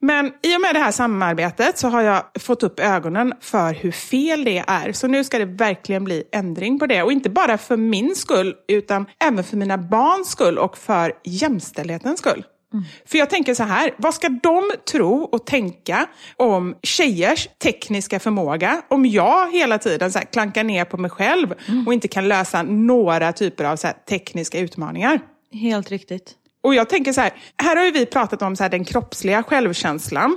Men i och med det här samarbetet så har jag fått upp ögonen för hur fel det är. Så nu ska det verkligen bli ändring på det. Och inte bara för min skull, utan även för mina barns skull och för jämställdhetens skull. För jag tänker så här, vad ska de tro och tänka om tjejers tekniska förmåga om jag hela tiden så här klankar ner på mig själv och inte kan lösa några typer av så tekniska utmaningar?
Helt riktigt.
Och jag tänker så här, här har ju vi pratat om så här, den kroppsliga självkänslan.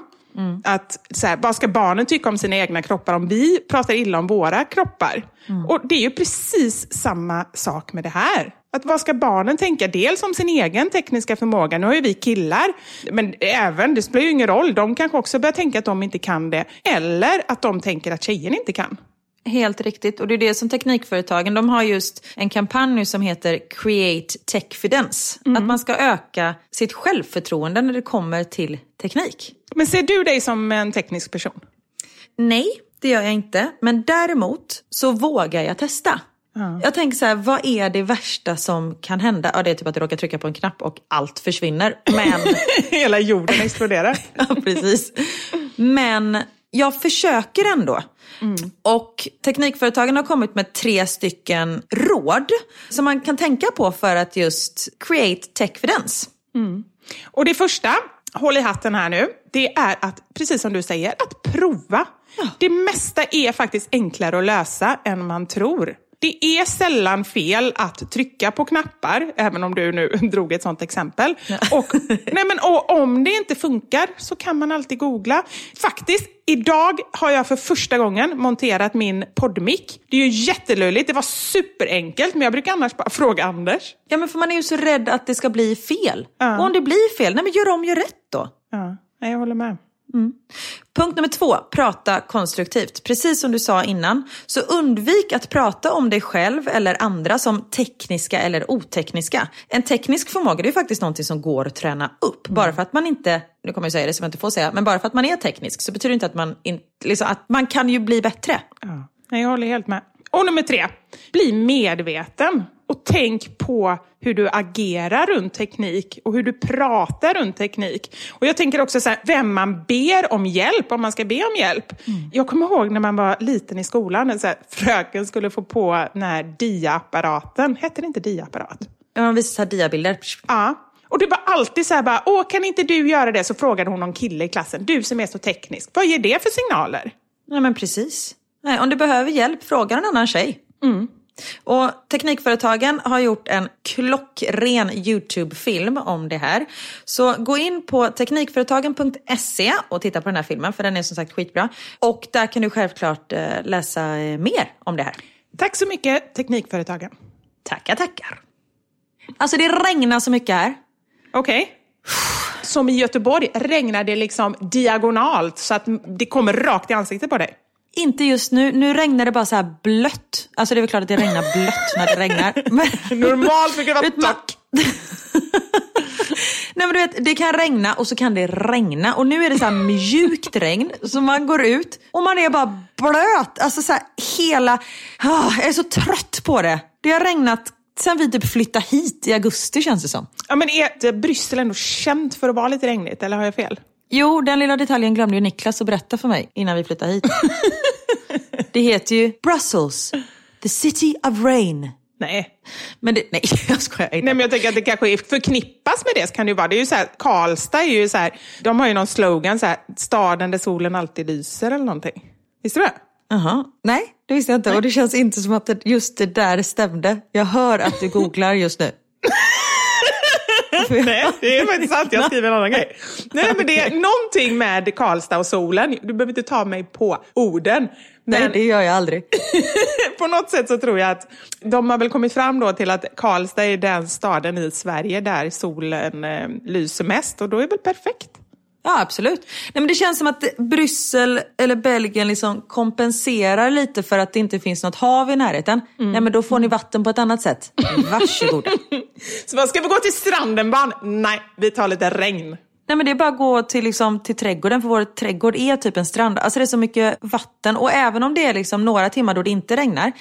Att så här, vad ska barnen tycka om sina egna kroppar om vi pratar illa om våra kroppar? Och det är ju precis samma sak med det här. Att vad ska barnen tänka? Dels om sin egen tekniska förmåga. Nu har ju vi killar, men även, det spelar ju ingen roll. De kanske också börjar tänka att de inte kan det. Eller att de tänker att tjejen inte kan.
Helt riktigt. Och det är det som Teknikföretagen, de har just en kampanj nu som heter Create Techfidence. Att man ska öka sitt självförtroende när det kommer till teknik.
Men ser du dig som en teknisk person?
Nej, det gör jag inte. Men däremot så vågar jag testa. Jag tänker så här, vad är det värsta som kan hända? Ja, det är typ att jag råkar trycka på en knapp och allt försvinner. Men,
Hela jorden exploderar.
ja precis. Men jag försöker ändå. Och Teknikföretagen har kommit med tre stycken råd som man kan tänka på för att just create techfidence.
Och det första håll i hatten här nu, det är att, precis som du säger, att prova. Det mesta är faktiskt enklare att lösa än man tror. Det är sällan fel att trycka på knappar, även om du nu drog ett sånt exempel. Och, nej men, och om det inte funkar så kan man alltid googla. Faktiskt, idag har jag för första gången monterat min poddmick. Det är ju jättelöjligt, det var superenkelt, men jag brukar annars bara fråga Anders.
Ja, men för man är ju så rädd att det ska bli fel.
Ja.
Och om det blir fel, nej men gör om, gör rätt då.
Ja, jag håller med.
Punkt nummer två, prata konstruktivt. Precis som du sa innan, så undvik att prata om dig själv eller andra som tekniska eller otekniska. En teknisk förmåga det är faktiskt någonting som går att träna upp. Bara för att man inte, nu kommer jag säga det som jag inte får säga, men bara för att man är teknisk så betyder det inte att man, in, liksom, att man kan ju bli bättre.
Ja, jag håller helt med. Och nummer tre, bli medveten. Och tänk på hur du agerar runt teknik och hur du pratar runt teknik. Och jag tänker också så här, vem man ber om hjälp, om man ska be om hjälp. Jag kommer ihåg när man var liten i skolan, så här, fröken skulle få på den här dia-apparaten. Hette det inte dia-apparat?
Man visar så här diabilder.
Ja. Och det var alltid så här bara, åh kan inte du göra det? Så frågade hon någon kille i klassen, du som är så teknisk, vad ger det för signaler?
Nej men precis. Nej, om du behöver hjälp, fråga en annan tjej. Och Teknikföretagen har gjort en klockren YouTube-film om det här. Så gå in på teknikföretagen.se och titta på den här filmen, för den är som sagt skitbra. Och där kan du självklart eh, läsa eh, mer om det här.
Tack så mycket Teknikföretagen.
Tackar, tackar. Alltså det regnar så mycket här.
Okej. Som i Göteborg regnar det liksom diagonalt så att det kommer rakt i ansiktet på dig.
Inte just nu, nu regnar det bara så här blött. Alltså det är väl klart att det regnar blött när det regnar. Men...
Normalt brukar det vara torrt.
Nej men du vet, det kan regna och så kan det regna. Och nu är det så här mjukt regn. Så man går ut och man är bara blöt. Alltså så hela... Ah, jag är så trött på det. Det har regnat sen vi typ flyttade hit i augusti känns det som.
Ja, men är Bryssel ändå känt för att vara lite regnigt, eller har jag fel?
Jo, den lilla detaljen glömde ju Niklas att berätta för mig innan vi flyttade hit. det heter ju Brussels, the city of rain.
Nej.
Men det, nej, jag skojar inte.
Nej, men jag tänker att det kanske förknippas med det. Så kan det ju vara. Det är ju så här, Karlstad är ju så här, de har ju någon slogan, så här, staden där solen alltid lyser eller någonting. Visste du det?
Jaha, nej det visste jag inte. Och det känns inte som att det, just det där stämde. Jag hör att du googlar just nu.
Nej, det är faktiskt sant. Jag skriver en annan grej. Nej, men det är någonting med Karlstad och solen. Du behöver inte ta mig på orden.
Nej,
Men
det gör jag aldrig.
på något sätt så tror jag att de har väl kommit fram då till att Karlstad är den staden i Sverige där solen eh, lyser mest. Och då är det väl perfekt.
Ja, absolut. Nej, men det känns som att Bryssel eller Belgien liksom kompenserar lite för att det inte finns något hav i närheten. Nej, men då får ni vatten på ett annat sätt. Varsågoda.
Så vad ska vi gå till stranden barn? Nej, vi tar lite regn.
Nej men det är bara att gå till, liksom, till trädgården för vår trädgård är typ en strand. Alltså det är så mycket vatten och även om det är liksom några timmar då det inte regnar.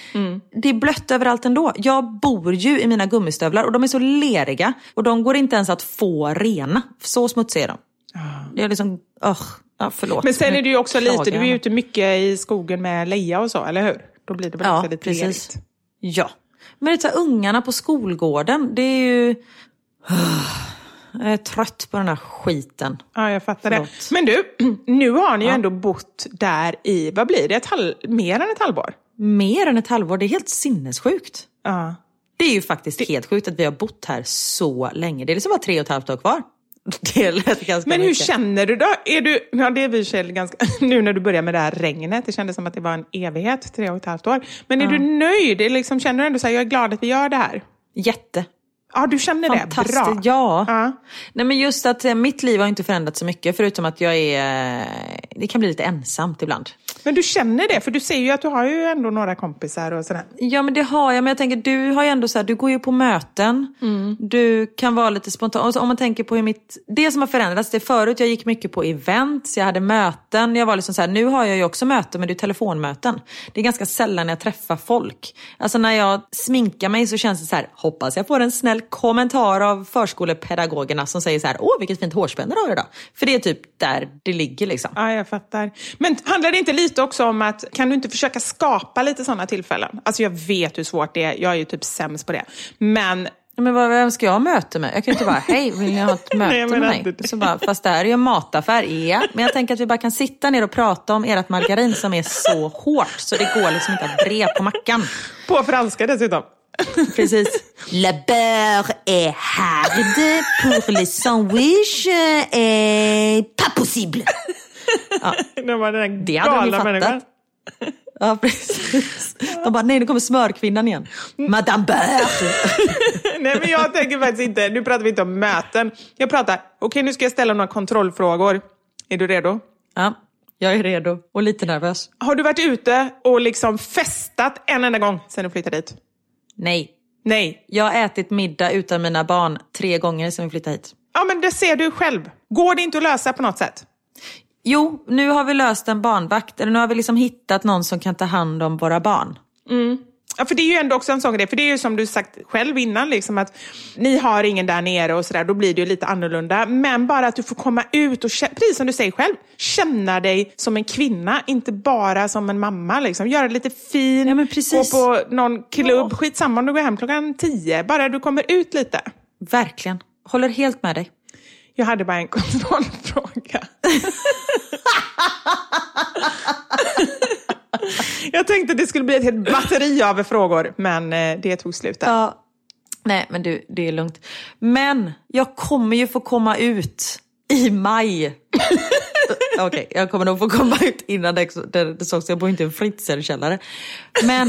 Det är blött överallt ändå. Jag bor ju i mina gummistövlar och de är så leriga och de går inte ens att få rena. Så smutsiga är de. Det är liksom, uh, ja, förlåt.
Men sen är det ju också lite, du är ju
jag.
ute mycket i skogen med Leia och så, eller hur? Då blir det väl
Ja,
också lite
precis.
lerigt.
Ja. Men det är så här, ungarna på skolgården, det är ju... Jag är trött på den här skiten.
Ja, jag fattar
Förlåt.
det. Men du, nu har ni ju ändå bott där i, vad blir det, ett halv, mer än ett halvår?
Mer än ett halvår, det är helt sinnessjukt.
Ja.
Det är ju faktiskt helt sjukt att vi har bott här så länge. Det är liksom bara tre och ett halvt år kvar. Det lät ganska
Men hur
mycket.
känner du då? Är du, ja, det är vi ganska, nu när du börjar med det här regnet, det kändes som att det var en evighet, tre och ett halvt år. Men är du nöjd? Liksom, känner du ändå så här, jag är glad att vi gör det här?
Jätte.
Ja, du känner det? Bra.
Ja.
Ja.
Nej men just att eh, mitt liv har inte förändrats så mycket förutom att jag är... eh, Det kan bli lite ensamt ibland.
Men du känner det, för du säger ju att du har ju ändå några kompisar och sådär.
Ja men det har jag, men jag tänker du har ju ändå så här, du går ju på möten, du kan vara lite spontan. Om man tänker på hur mitt, det som har förändrats, det är förut jag gick mycket på events, jag hade möten, jag var liksom så här, nu har jag ju också möten men det är telefonmöten. Det är ganska sällan jag träffar folk. Alltså när jag sminkar mig så känns det så här, hoppas jag får en snäll kommentar av förskolepedagogerna som säger så här, åh vilket fint hårspänne du har idag. För det är typ där det ligger liksom.
Ja, jag fattar. Men handlar det inte lite också om att, kan du inte försöka skapa lite sådana tillfällen? Alltså jag vet hur svårt det är, jag är ju typ sämst på det. Men
Men vad, vem ska jag ha möte med? Jag kan ju inte bara, hej, vill ni ha ett möte
Nej, jag
med mig? Så bara, fast det här är ju en mataffär, ja. Men jag tänker att vi bara kan sitta ner och prata om ert margarin som är så hårt så det går liksom inte att bre på mackan.
På franska dessutom.
Precis. La beurre est hard pour les sandwichs est pas possible.
Det var den där
Det hade de ju fattat. Ja, precis. De bara, nej nu kommer smörkvinnan igen. Madame Beurre.
Nej men jag tänker faktiskt inte, nu pratar vi inte om möten. Jag pratar, okej nu ska jag ställa några kontrollfrågor. Är du redo?
Ja, jag är redo och lite nervös.
Har du varit ute och liksom festat en enda gång sedan du flyttade hit?
Nej,
Nej.
jag har ätit middag utan mina barn tre gånger sedan vi flyttade hit.
Ja men det ser du själv. Går det inte att lösa på något sätt?
Jo, nu har vi löst en barnvakt. Eller nu har vi liksom hittat någon som kan ta hand om våra barn.
Ja, för det är ju ändå också en sån grej, för det är ju som du sagt själv innan, liksom att ni har ingen där nere och sådär, då blir det ju lite annorlunda. Men bara att du får komma ut och, precis som du säger själv, känna dig som en kvinna, inte bara som en mamma. Liksom. Göra lite fin,
Ja,
gå på någon klubb, skitsamma om du går hem klockan tio, bara du kommer ut lite.
Verkligen. Håller helt med dig.
Jag hade bara en kontrollfråga. Jag tänkte att det skulle bli ett helt batteri av frågor, men eh, det tog slut där.
Ja. Nej, men du, det är lugnt. Men jag kommer ju få komma ut i maj. Okej, jag kommer nog få komma ut innan det, det, det sågs. Jag bor inte i en Fritzl-källare. Men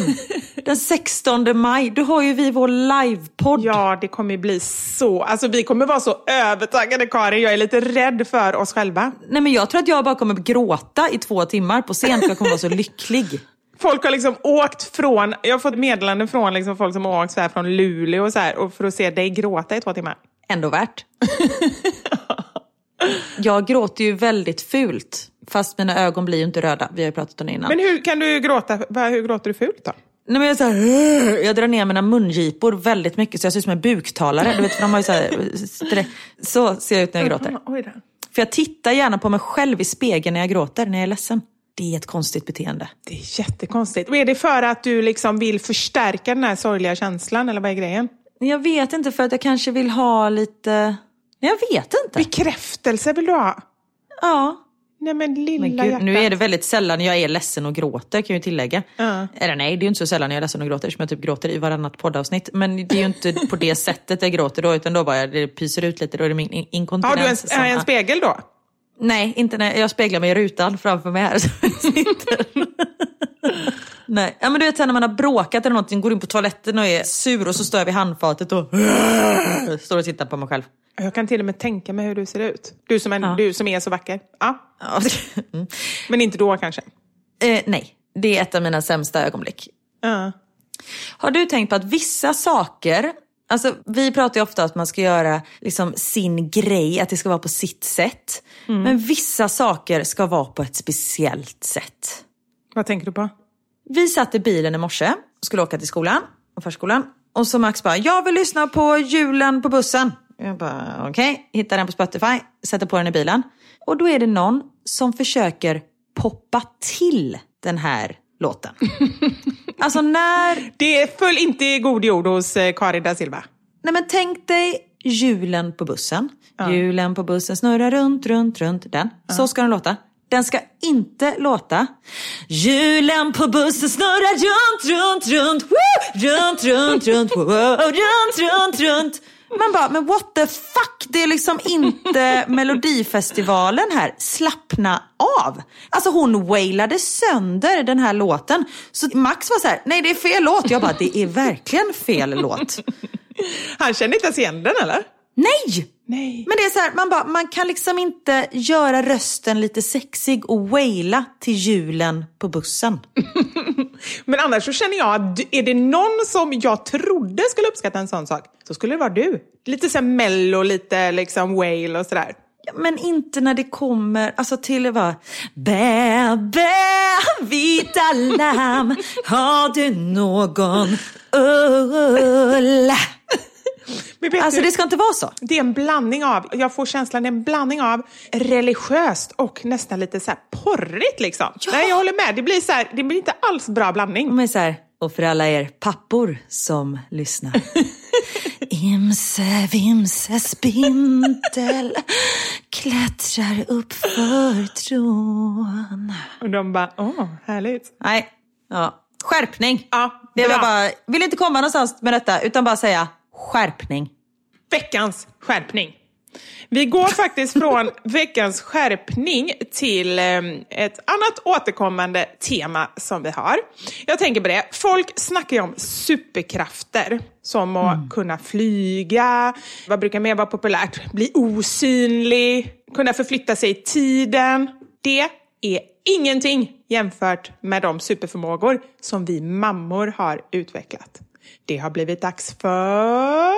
den 16 maj, då har ju vi vår livepodd.
Ja, det kommer bli så... Alltså vi kommer vara så övertaggade, Karin. Jag är lite rädd för oss själva.
Nej, men jag tror att jag bara kommer gråta i två timmar på scen för jag kommer vara så lycklig.
Folk har liksom åkt från... Jag har fått meddelanden från liksom folk som har åkt så här från Luleå och så här, och för att se dig gråta i två timmar.
Ändå värt. Jag gråter ju väldigt fult. Fast mina ögon blir ju inte röda. Vi har ju pratat om det innan.
Men hur kan du gråta? Hur gråter du fult då?
Nej, men jag, så här, jag drar ner mina mungipor väldigt mycket så jag ser ut som en buktalare. Du vet, för de har ju så, här, så ser jag ut när jag gråter. För jag tittar gärna på mig själv i spegeln när jag gråter, när jag är ledsen. Det är ett konstigt beteende.
Det är jättekonstigt. Och är det för att du liksom vill förstärka den här sorgliga känslan, eller vad är grejen?
Jag vet inte, för att jag kanske vill ha lite... Jag vet inte.
Bekräftelse vill du ha?
Ja.
Nej men lilla
Men gud,
hjärtat.
nu är det väldigt sällan jag är ledsen och gråter kan jag ju tillägga.
Ja.
Eller nej, det är ju inte så sällan jag är ledsen och gråter som jag typ gråter i varannat poddavsnitt. Men det är ju inte på det sättet jag gråter då, utan då bara det pyser ut lite. Då är det min in-
Har
inkontinens.
du en,
som-
en spegel då?
Nej, inte när jag speglar mig i rutan framför mig här. Nej, ja, men du vet när man har bråkat eller någonting, går in på toaletten och är sur och så står jag vid handfatet och står och tittar på mig själv.
Jag kan till och med tänka mig hur du ser ut. Du som, en,
Ja.
du som är så vacker. Ja.
Mm.
Men inte då kanske?
Eh, nej, det är ett av mina sämsta ögonblick.
Ja.
Har du tänkt på att vissa saker, alltså vi pratar ju ofta om att man ska göra liksom sin grej, att det ska vara på sitt sätt. Men vissa saker ska vara på ett speciellt sätt.
Vad tänker du på?
Vi satt i bilen i morse och skulle åka till skolan, och förskolan. Och så Max bara, jag vill lyssna på julen på bussen. Jag bara, okej, hittar den på Spotify, sätter på den i bilen. Och då är det någon som försöker poppa till den här låten. alltså när
Det föll inte i god jord hos eh, Karin da Silva.
Nej men tänk dig julen på bussen. Julen på bussen snurrar runt, runt, runt. Den. Så ska den låta. Den ska inte låta Julen på bussen snurrar runt, runt, runt, woo! runt, runt, runt, woo! runt, runt, runt. Man bara, men what the fuck? Det är liksom inte Melodifestivalen här. Slappna av. Alltså hon wailade sönder den här låten. Så Max var så här, nej det är fel låt. Jag bara, det är verkligen fel låt.
Han kände inte ens igen den eller?
Nej!
Nej.
Men det är så här, man, bara, man kan liksom inte göra rösten lite sexig och waila till julen på bussen.
Men annars så känner jag att är det någon som jag trodde skulle uppskatta en sån sak, så skulle det vara du. Lite så här mello, lite liksom wail och sådär.
Ja, Men inte när det kommer alltså till vad Bä, bä, vita lamm, har du någon ull? Alltså
du,
det ska inte vara så.
det är en blandning av, jag får känslan, det är en blandning av religiöst och nästan lite så här porrigt liksom. Nej, jag håller med. Det blir, så här, det blir inte alls bra blandning.
Men så här, och för alla er pappor som lyssnar. Imse vimse spindel klättrar upp för trån.
Och de bara, åh, härligt.
Nej, ja. skärpning.
Ja,
det var bara, vill inte komma någonstans med detta utan bara säga skärpning.
Veckans skärpning. Vi går faktiskt från veckans skärpning till eh, ett annat återkommande tema som vi har. Jag tänker på det, folk snackar ju om superkrafter. Som att kunna flyga, vad brukar mer vara populärt? Bli osynlig, kunna förflytta sig i tiden. Det är ingenting jämfört med de superförmågor som vi mammor har utvecklat. Det har blivit dags för...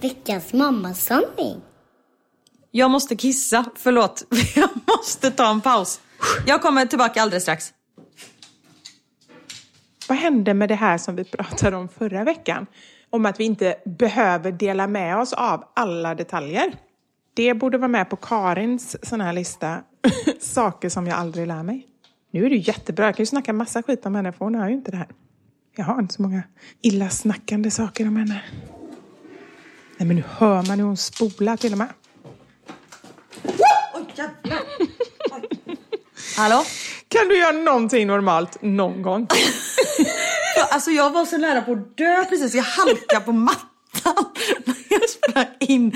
Veckans mammasanning.
Jag måste kissa, förlåt. Jag måste ta en paus. Jag kommer tillbaka alldeles strax.
Vad hände med det här som vi pratade om förra veckan? Om att vi inte behöver dela med oss av alla detaljer. Det borde vara med på Karins sån här lista. Saker som jag aldrig lär mig. Nu är det ju jättebra. Jag kan ju snacka massa skit om henne för hon hör ju inte det här. Jag har inte så många illasnackande saker om henne. Nej men nu hör man hur hon spolar till och med.
Hallå?
Kan du göra någonting normalt någon gång?
Alltså jag var så nära på att dö precis. Jag halkade på mattan när jag sprang in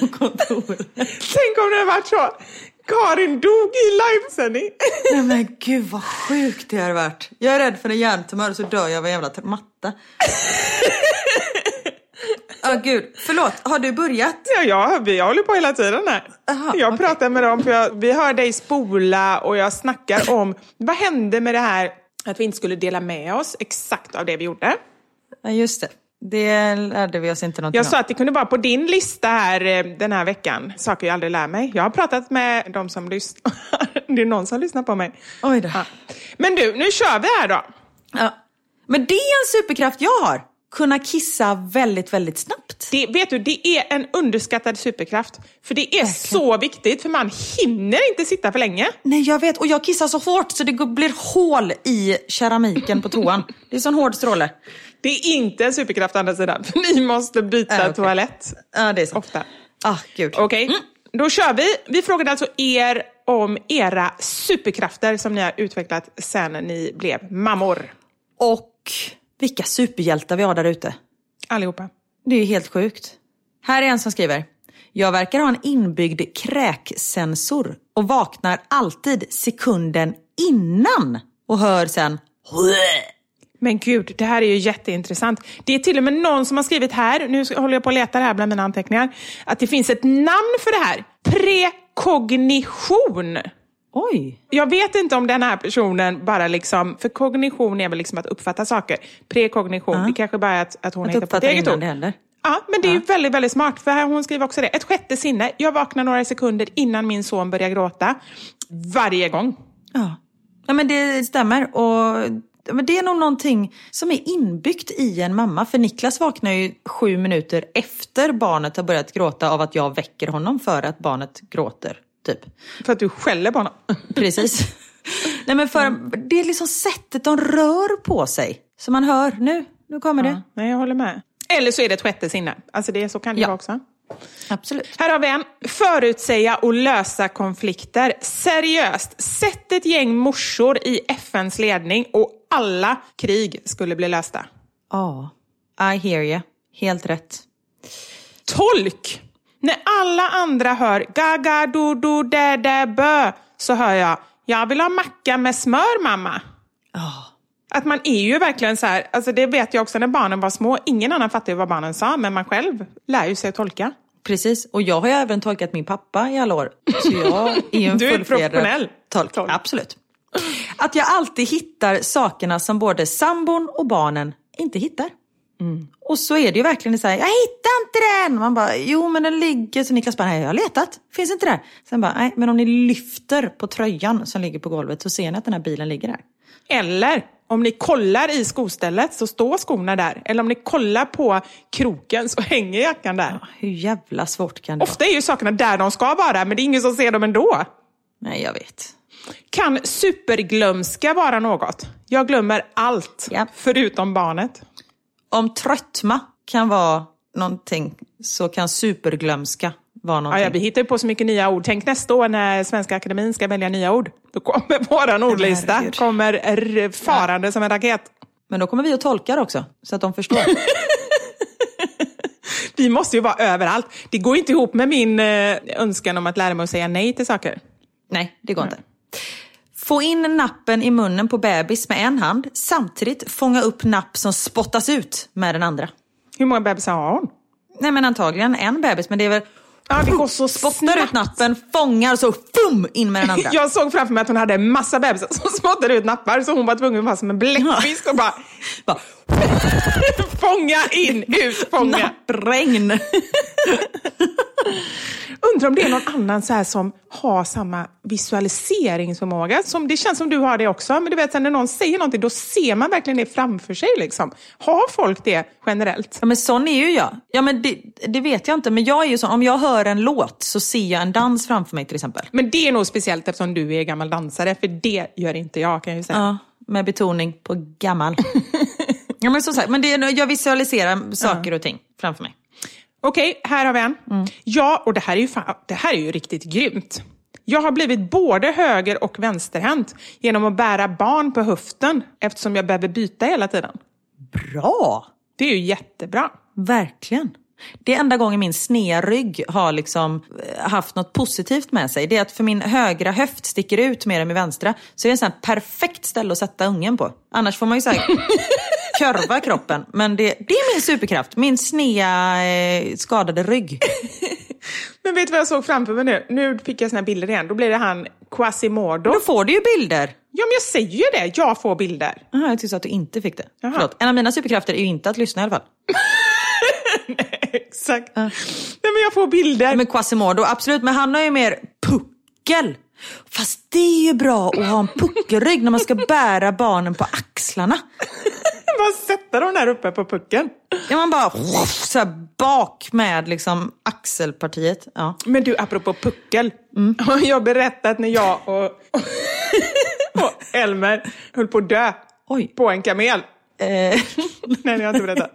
på kontoret.
Tänk om det hade varit så. Karin dog i livesändning.
Nej men gud vad sjukt det har varit. Jag är rädd för en hjärntumör så dör jag av en jävla matta. Ja gud, förlåt. Har du börjat?
Ja, ja, vi håller på hela tiden här.
Aha,
jag
okej.
pratar med dem, för jag, vi hör dig spola och jag snackar om vad hände med det här att vi inte skulle dela med oss exakt av det vi gjorde.
Ja just det. Det lärde vi oss inte någonting
Jag sa att det kunde vara på din lista här eh, den här veckan, saker jag aldrig lär mig. Jag har pratat med de som lyssnar. Det är någon som lyssnar på mig.
Oj då.
Ja. Men du, nu kör vi här då.
Ja. Men det är en superkraft jag har. Kunna kissa väldigt, väldigt snabbt.
Det, vet du, det är en underskattad superkraft. För det är så viktigt, för man hinner inte sitta för länge.
Nej jag vet, och jag kissar så hårt så det blir hål i keramiken på toan. Det är sån hård stråle.
Det är inte en superkraft å andra sidan, ni måste byta
Ja, okej.
toalett
Ja det är sant.
ofta.
Ah, gud.
Okej, då kör vi. Vi frågade alltså er om era superkrafter som ni har utvecklat sen ni blev mammor.
Och vilka superhjältar vi har där ute.
Allihopa.
Det är ju helt sjukt. Här är en som skriver. Jag verkar ha en inbyggd kräksensor och vaknar alltid sekunden innan och hör sen
Men gud, det här är ju jätteintressant. Det är till och med någon som har skrivit här, nu håller jag på att leta här bland mina anteckningar, att det finns ett namn för det här. Prekognition.
Oj.
Jag vet inte om den här personen bara liksom, för kognition är väl liksom att uppfatta saker. Prekognition, det kanske bara är att, att hon
Att
hittar på ett eget ord.
händer.
Ja, men det är ju väldigt, väldigt smart. För här, hon skriver också det. Ett sjätte sinne. Jag vaknar några sekunder innan min son börjar gråta. Varje gång.
Ja. ja men det stämmer. Och ja, men det är nog någonting som är inbyggt i en mamma. För Niklas vaknar ju sju minuter efter barnet har börjat gråta av att jag väcker honom för att barnet gråter. Typ.
För att du skäller på honom.
Precis. Nej men för det är liksom sättet de rör på sig. Så man hör, nu, nu kommer det.
Nej, jag håller med. Eller så är det ett sjätte sinne. Alltså det, så kan det
Ja.
vara också.
Absolut.
Här har vi en. Förutsäga och lösa konflikter. Seriöst, sätt ett gäng morsor i FNs ledning och alla krig skulle bli lösta.
Ja, I hear you. Helt rätt.
Tolk! När alla andra hör gaga do do dä dä bö så hör jag jag vill ha macka med smör mamma. Att man är ju verkligen så här, alltså det vet jag också när barnen var små. Ingen annan fattar ju vad barnen sa, men man själv lär ju sig att tolka.
Precis, och jag har ju även tolkat min pappa i alla år. Så jag är ju en
Du är professionell
tolk.
tolk.
Absolut. Att jag alltid hittar sakerna som både sambon och barnen inte hittar.
Mm.
Och så är det ju verkligen så här, jag hittar inte den! Man bara, jo men den ligger, så Niklas bara, nej jag har letat, finns inte där. Sen bara, nej men om ni lyfter på tröjan som ligger på golvet så ser ni att den här bilen ligger där.
Eller om ni kollar i skostället så står skorna där. Eller om ni kollar på kroken så hänger jackan där.
Hur jävla svårt kan det
Ofta är ju sakerna där de ska vara, men det är ingen som ser dem ändå.
vara? Nej jag vet.
Kan superglömska vara något? Jag glömmer allt,
Ja.
förutom barnet.
Om tröttma kan vara någonting så kan superglömska vara
Ja,
någonting.
ja, vi hittar ju på så mycket nya ord. Tänk nästa år när Svenska Akademin ska välja nya ord. Då kommer våran ordlista
herregud.
kommer farande som en raket.
Men då kommer vi att tolka det också, så att de förstår.
Vi måste ju vara överallt. Det går inte ihop med min eh, önskan om att lära mig att säga nej till saker.
Nej, det går inte. Få in nappen i munnen på bebis med en hand, samtidigt fånga upp napp som spottas ut med den andra.
Hur många bebisar har hon?
Nej men antagligen en bebis, men det är väl...
Ja, det går så
Spottar
snabbt.
ut nappen, fångar så fum in med den andra.
Jag såg framför mig att hon hade en massa bebisar som spottade ut nappar så hon var tvungen att vara som en bläckfisk och bara
Bara,
fånga in, ut, fånga.
Nappregn.
Undrar om det är någon annan så här som har samma visualiseringsförmåga. Som, det känns som du har det också, men du vet när någon säger någonting då ser man verkligen det framför sig. Liksom. Har folk det generellt?
Ja men sån är ju jag. Ja men det, det vet jag inte, men jag är ju sån. Om jag hör en låt så ser jag en dans framför mig till exempel.
Men det är nog speciellt eftersom du är gammal dansare, för det gör inte jag kan jag ju säga.
Ja, med betoning på gammal. ja men som sagt, men det, är- jag visualiserar saker och ting framför mig.
Okej, här har vi en. Ja, och det här, är ju fan, det här är ju riktigt grymt. Jag har blivit både höger och vänsterhänt genom att bära barn på höften eftersom jag behöver byta hela tiden.
Bra!
Det är ju jättebra.
Verkligen. Det är enda gången min snedrygg har liksom eh, haft något positivt med sig. Det är att för min högra höft sticker ut mer än min vänstra. Så det är en sån här perfekt ställe att sätta ungen på. Annars får man ju så här körva kroppen. Men det, det är min superkraft. Min snea eh, skadade rygg.
Men vet du vad jag såg framför mig nu? Nu fick jag såna bilder igen. Då blir det han Quasimodo.
Då får du ju bilder.
Ja, men jag säger ju det. Jag får bilder.
Aha, jag tyckte att du inte fick det. Förlåt. En av mina superkrafter är ju inte att lyssna i alla fall.
Exakt. Nej, men jag får bilder.
Men Quasimodo, absolut. Men han har ju mer puckel. Fast det är ju bra att ha en puckelrygg när man ska bära barnen på axlarna.
Bara sätta dem där uppe på pucken.
Ja, man bara så här bak med liksom axelpartiet. Ja.
Men du, apropå puckel. Har jag berättat när jag och, och Elmer höll på att dö
Oj.
på en kamel?
Eh,
Nej, det har jag inte berättat.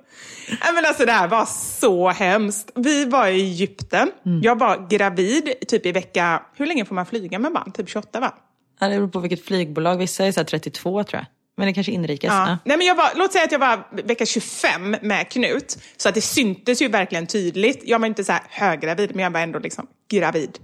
Nej, men alltså det här var så hemskt. Vi var i Egypten. Jag var gravid typ i vecka... Hur länge får man flyga med barn? Typ 28 va?
ja, det beror på vilket flygbolag. Vissa är så här 32 tror jag. Men det kanske inrikes.
Ja.
Ja.
Nej, men jag var, låt säga att jag var vecka 25 med Knut. Så att det syntes ju verkligen tydligt. Jag var inte så här höggravid, men jag var ändå liksom gravid.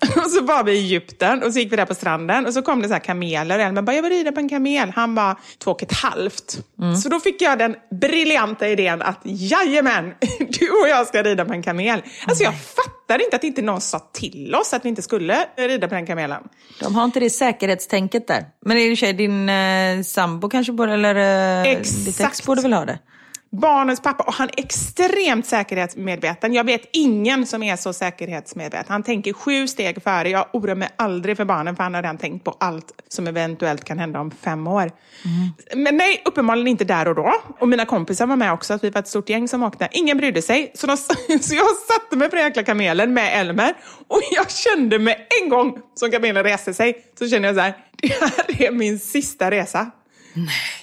Och så var vi i Egypten och så gick vi där på stranden och så kom det så här kameler. Elmer bara, jag vill rida på en kamel. Han var två och ett halvt. Så då fick jag den briljanta idén att jajamän, du och jag ska rida på en kamel. Alltså jag fattar inte att inte någon sa till oss att vi inte skulle rida på den kamelen.
De har inte det säkerhetstänket där. Men i och för sig, din eh, sambo kanske borde, eller eh, ditt ex
Exakt.
borde väl ha det?
Barnens pappa och han är extremt säkerhetsmedveten. Jag vet ingen som är så säkerhetsmedveten. Han tänker sju steg före. Jag oroar mig aldrig för barnen för han har redan tänkt på allt som eventuellt kan hända om fem år. Men nej, uppenbarligen inte där och då. Och mina kompisar var med också, att vi var ett stort gäng som åkte. Ingen brydde sig. Så, de, så jag satte mig på den jäkla kamelen med Elmer och jag kände med en gång som kamelen reste sig så kände jag så här, det här är min sista resa.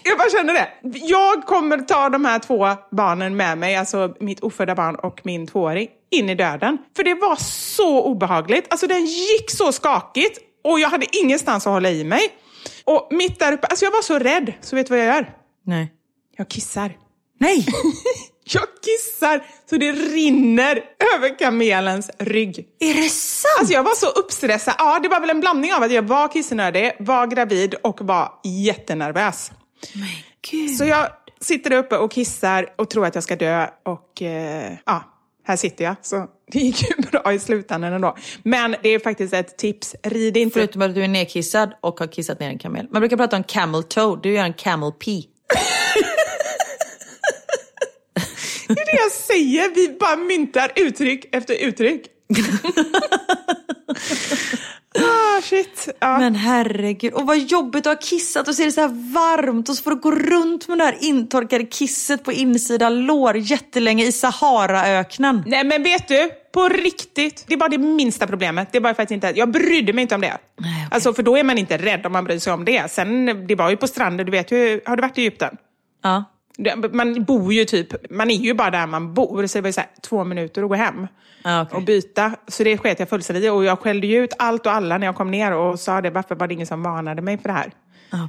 Jag bara kände det. Jag kommer ta de här två barnen med mig, alltså mitt ofödda barn och min tvååring, in i döden. För det var så obehagligt. Alltså den gick så skakigt och jag hade ingenstans att hålla i mig. Och mitt där uppe, alltså jag var så rädd. Så vet du vad jag gör?
Nej.
Jag kissar.
Nej!
Jag kissar så det rinner över kamelens rygg.
Är det sant?
Alltså jag var så uppstressad. Ja, det var väl en blandning av att jag var kissnödig, var gravid och var jättenervös.
Gud.
Så jag sitter uppe och kissar och tror att jag ska dö och eh, ja, här sitter jag. Så det gick ju bra i slutändan ändå. Men det är faktiskt ett tips, rid inte.
Förutom att du är nedkissad och har kissat ner en kamel. Man brukar prata om camel toe, du gör en camel pee.
Det är det jag säger, vi bara myntar uttryck efter uttryck. ah, shit. Ja.
Men herregud, och vad jobbigt att ha kissat och så är det så här varmt och så får du gå runt med det här intorkade kisset på insida lår jättelänge i Saharaöknen.
Nej men vet du, på riktigt, det är bara det minsta problemet. Det är bara faktiskt inte, jag brydde mig inte om det.
Nej, okej.
Alltså för då är man inte rädd om man bryr sig om det. Sen, det var ju på stranden, du vet ju, har du varit i Egypten?
Ja.
Man bor ju typ, man är ju bara där man bor, så det var ju så här, två minuter att gå hem
Ja, okej.
och byta. Så det sket jag fullständigt och jag skällde ju ut allt och alla när jag kom ner och sa det, varför var det ingen som varnade mig för det här?
Ah,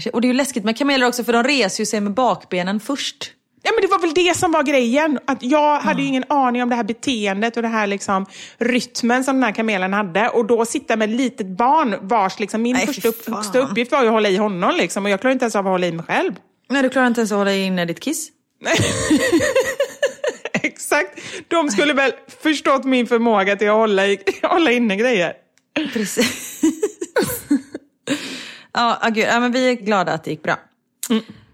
känner- Och det är ju läskigt med kameler också för de reser ju sig med bakbenen först.
Ja, men det var väl det som var grejen. Att jag hade ju ingen aning om det här beteendet och det här liksom, rytmen som den här kamelen hade. Och då sitta med ett litet barn vars liksom, min
Nej,
första, upp,
fan.
första uppgift var att hålla i honom. Liksom, och jag klarade inte ens av att hålla i mig själv.
Nej, du klarar inte ens att hålla inne ditt kiss.
Exakt. De skulle väl förstått min förmåga till att hålla, i, hålla inne grejer.
Precis. ja, ah, gud. Ja, men vi är glada att det gick bra.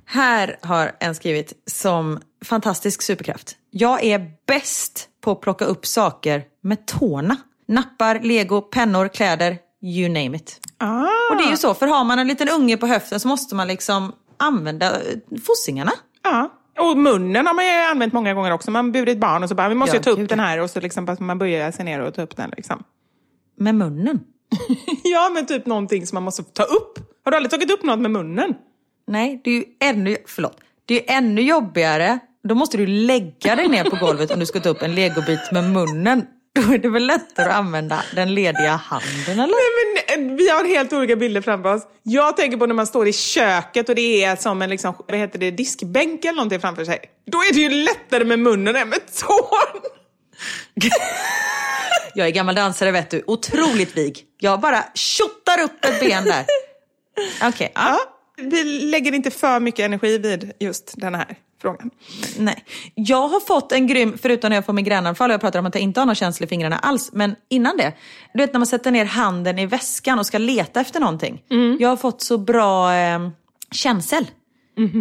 Här har en skrivit som fantastisk superkraft. Jag är bäst på att plocka upp saker med tårna. Nappar, lego, pennor, kläder, you name it.
Ah.
Och det är ju så, för har man en liten unge på höften så måste man liksom använda eh, fossingarna.
Ja. Och munnen har man ju använt många gånger också. Man burit barn och så bara, vi måste
Ja,
ta upp
gud,
den här. Och så liksom man böjer sig ner och ta upp den. Liksom.
Med munnen.
Ja, men typ någonting som man måste ta upp. Har du aldrig tagit upp något med munnen?
Nej, det är ju ännu, förlåt. Det är ännu jobbigare. Då måste du lägga dig ner på golvet om du ska ta upp en legobit med munnen. Då är det väl lättare att använda den lediga handen eller?
Nej, men, eh, vi har helt olika bilder framför oss. Jag tänker på när man står i köket och det är som en liksom, vad heter det, diskbänk eller någonting framför sig. Då är det ju lättare med munnen än med tån.
Jag är gammal dansare vet du. Otroligt vig. Jag bara tjottar upp ett ben där. Okej, ja.
Ja, vi lägger inte för mycket energi vid just den här frågan.
Nej. Jag har fått en grym, förutom när jag får migränanfall, och jag pratar om att jag inte har någon känsla i fingrarna alls, men innan det. Du vet när man sätter ner handen i väskan och ska leta efter någonting. Jag har fått så bra eh, känsel.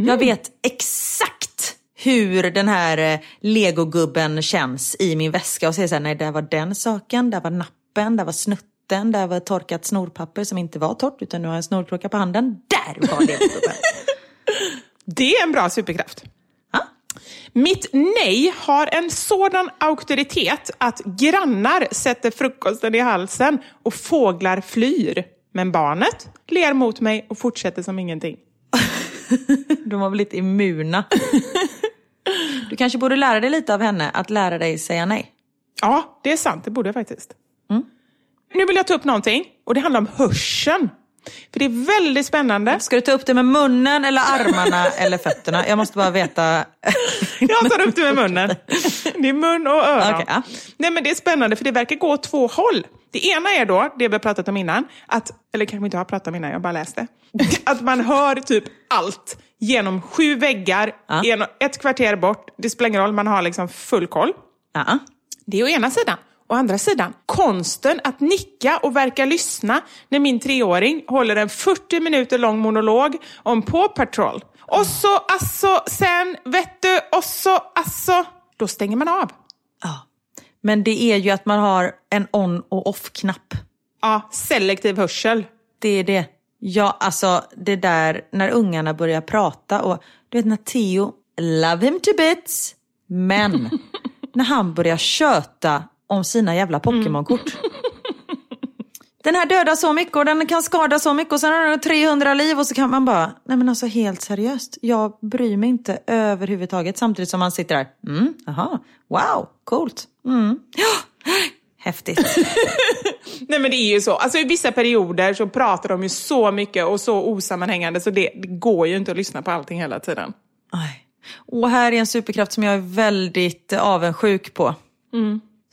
Jag vet exakt hur den här eh, legogubben känns i min väska och säger så här, nej där var den saken, där var nappen, där var snutten, där var torkat snorpapper som inte var torrt utan nu har jag snorkråka på handen. Där var legogubben.
Det är en bra superkraft. Mitt nej har en sådan auktoritet att grannar sätter frukosten i halsen och fåglar flyr. Men barnet ler mot mig och fortsätter som ingenting.
De väl lite immuna. Du kanske borde lära dig lite av henne att lära dig säga nej.
Ja, det är sant. Det borde jag faktiskt. Nu vill jag ta upp någonting och det handlar om hörseln. För det är väldigt spännande.
Ska du ta upp det med munnen eller armarna eller fötterna? Jag måste bara veta.
Jag tar upp det med munnen. Det är mun och öron.
Okej, ja.
Nej, men det är spännande för det verkar gå åt två håll. Det ena är då, det vi har pratat om innan, att, eller kanske inte har pratat om innan, jag bara läste. Att man hör typ allt genom sju väggar,
Ja.
genom ett kvarter bort. Det spelar ingen roll, man har liksom full koll.
Ja.
Det är å ena sidan. Å andra sidan, konsten att nicka och verka lyssna när min treåring håller en 40 minuter lång monolog om Paw Patrol. Och så, alltså, sen, vet du, och så, alltså. Då stänger man av.
ja. Men det är ju att man har en on och off-knapp.
Ja, selektiv hörsel.
Det är det. Ja, alltså det där när ungarna börjar prata och du vet när Theo, love him to bits, men när han börjar köta om sina jävla Pokémon-kort. Den här dödar så mycket och den kan skada så mycket och sen har den 300 liv och så kan man bara, nej men alltså helt seriöst, jag bryr mig inte överhuvudtaget samtidigt som man sitter där, mm, aha, wow, coolt, mm, ja, häftigt.
Nej men det är ju så. Alltså i vissa perioder så pratar de ju så mycket och så osammanhängande så det, det går ju inte att lyssna på allting hela tiden.
Aj. Och här är en superkraft som jag är väldigt avundsjuk på.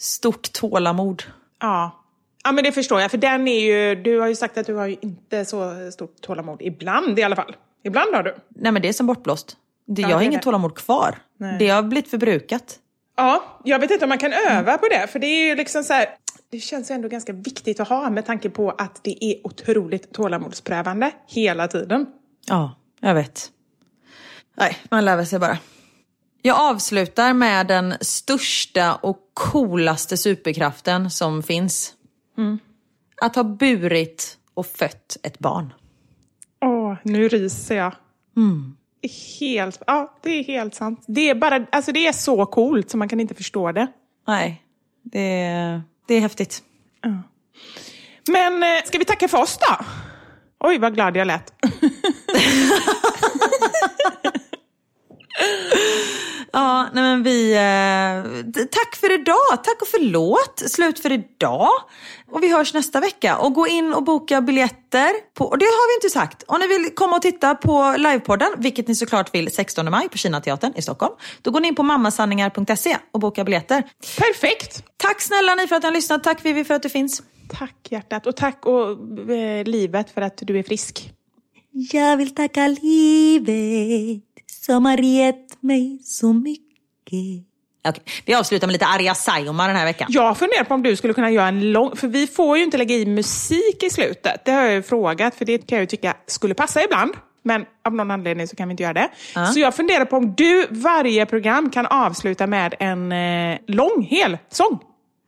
Stort tålamod.
Ja. Ja men det förstår jag, för den är ju, du har ju sagt att du har ju inte så stort tålamod. Ibland i alla fall. Ibland har du.
Nej men det är som bortblåst. Det,
Ja,
jag har inget tålamod kvar.
Nej.
Det har blivit förbrukat.
Ja, jag vet inte om man kan öva på det, för det är ju liksom så här, det känns ju ändå ganska viktigt att ha med tanke på att det är otroligt tålamodsprövande hela tiden.
Ja, jag vet. Nej, man lär sig bara. Jag avslutar med den största och coolaste superkraften som finns. att ha burit och fött ett barn.
Åh, nu ryser jag.
Mm.
Helt, ja, det är helt sant. Det är, bara, alltså det är så coolt så man kan inte förstå det.
Nej, det är, det är häftigt.
Men eh, ska vi tacka för oss då? Oj, vad glad jag lät.
Ja, nej men vi... Eh, tack för idag. Tack och förlåt. Slut för idag. Och vi hörs nästa vecka. Och gå in och boka biljetter. På, och det har vi inte sagt. Om ni vill komma och titta på livepodden, vilket ni såklart vill 16 maj på Kinateatern i Stockholm. Då går ni in på mammasanningar.se och bokar biljetter.
Perfekt!
Tack snälla ni för att ni har lyssnat. Tack Vivi för att du finns.
Tack hjärtat. Och tack och eh, livet för att du är frisk.
Jag vill tacka livet som har gett mig så mycket. Okej, vi avslutar med lite Arja Saijonmaa den här veckan.
Jag funderar på om du skulle kunna göra en lång... För vi får ju inte lägga i musik i slutet. Det har jag ju frågat, för det kan jag ju tycka skulle passa ibland. Men av någon anledning så kan vi inte göra det. Så jag funderar på om du varje program kan avsluta med en eh, lång, hel sång.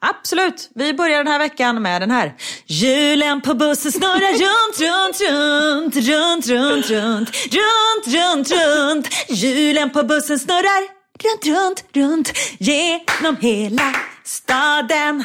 Absolut, vi börjar den här veckan med den här. Hjulen på bussen snurrar runt, runt, runt, runt, runt, runt, runt, runt, runt. Hjulen på bussen snurrar runt, runt, runt genom hela staden.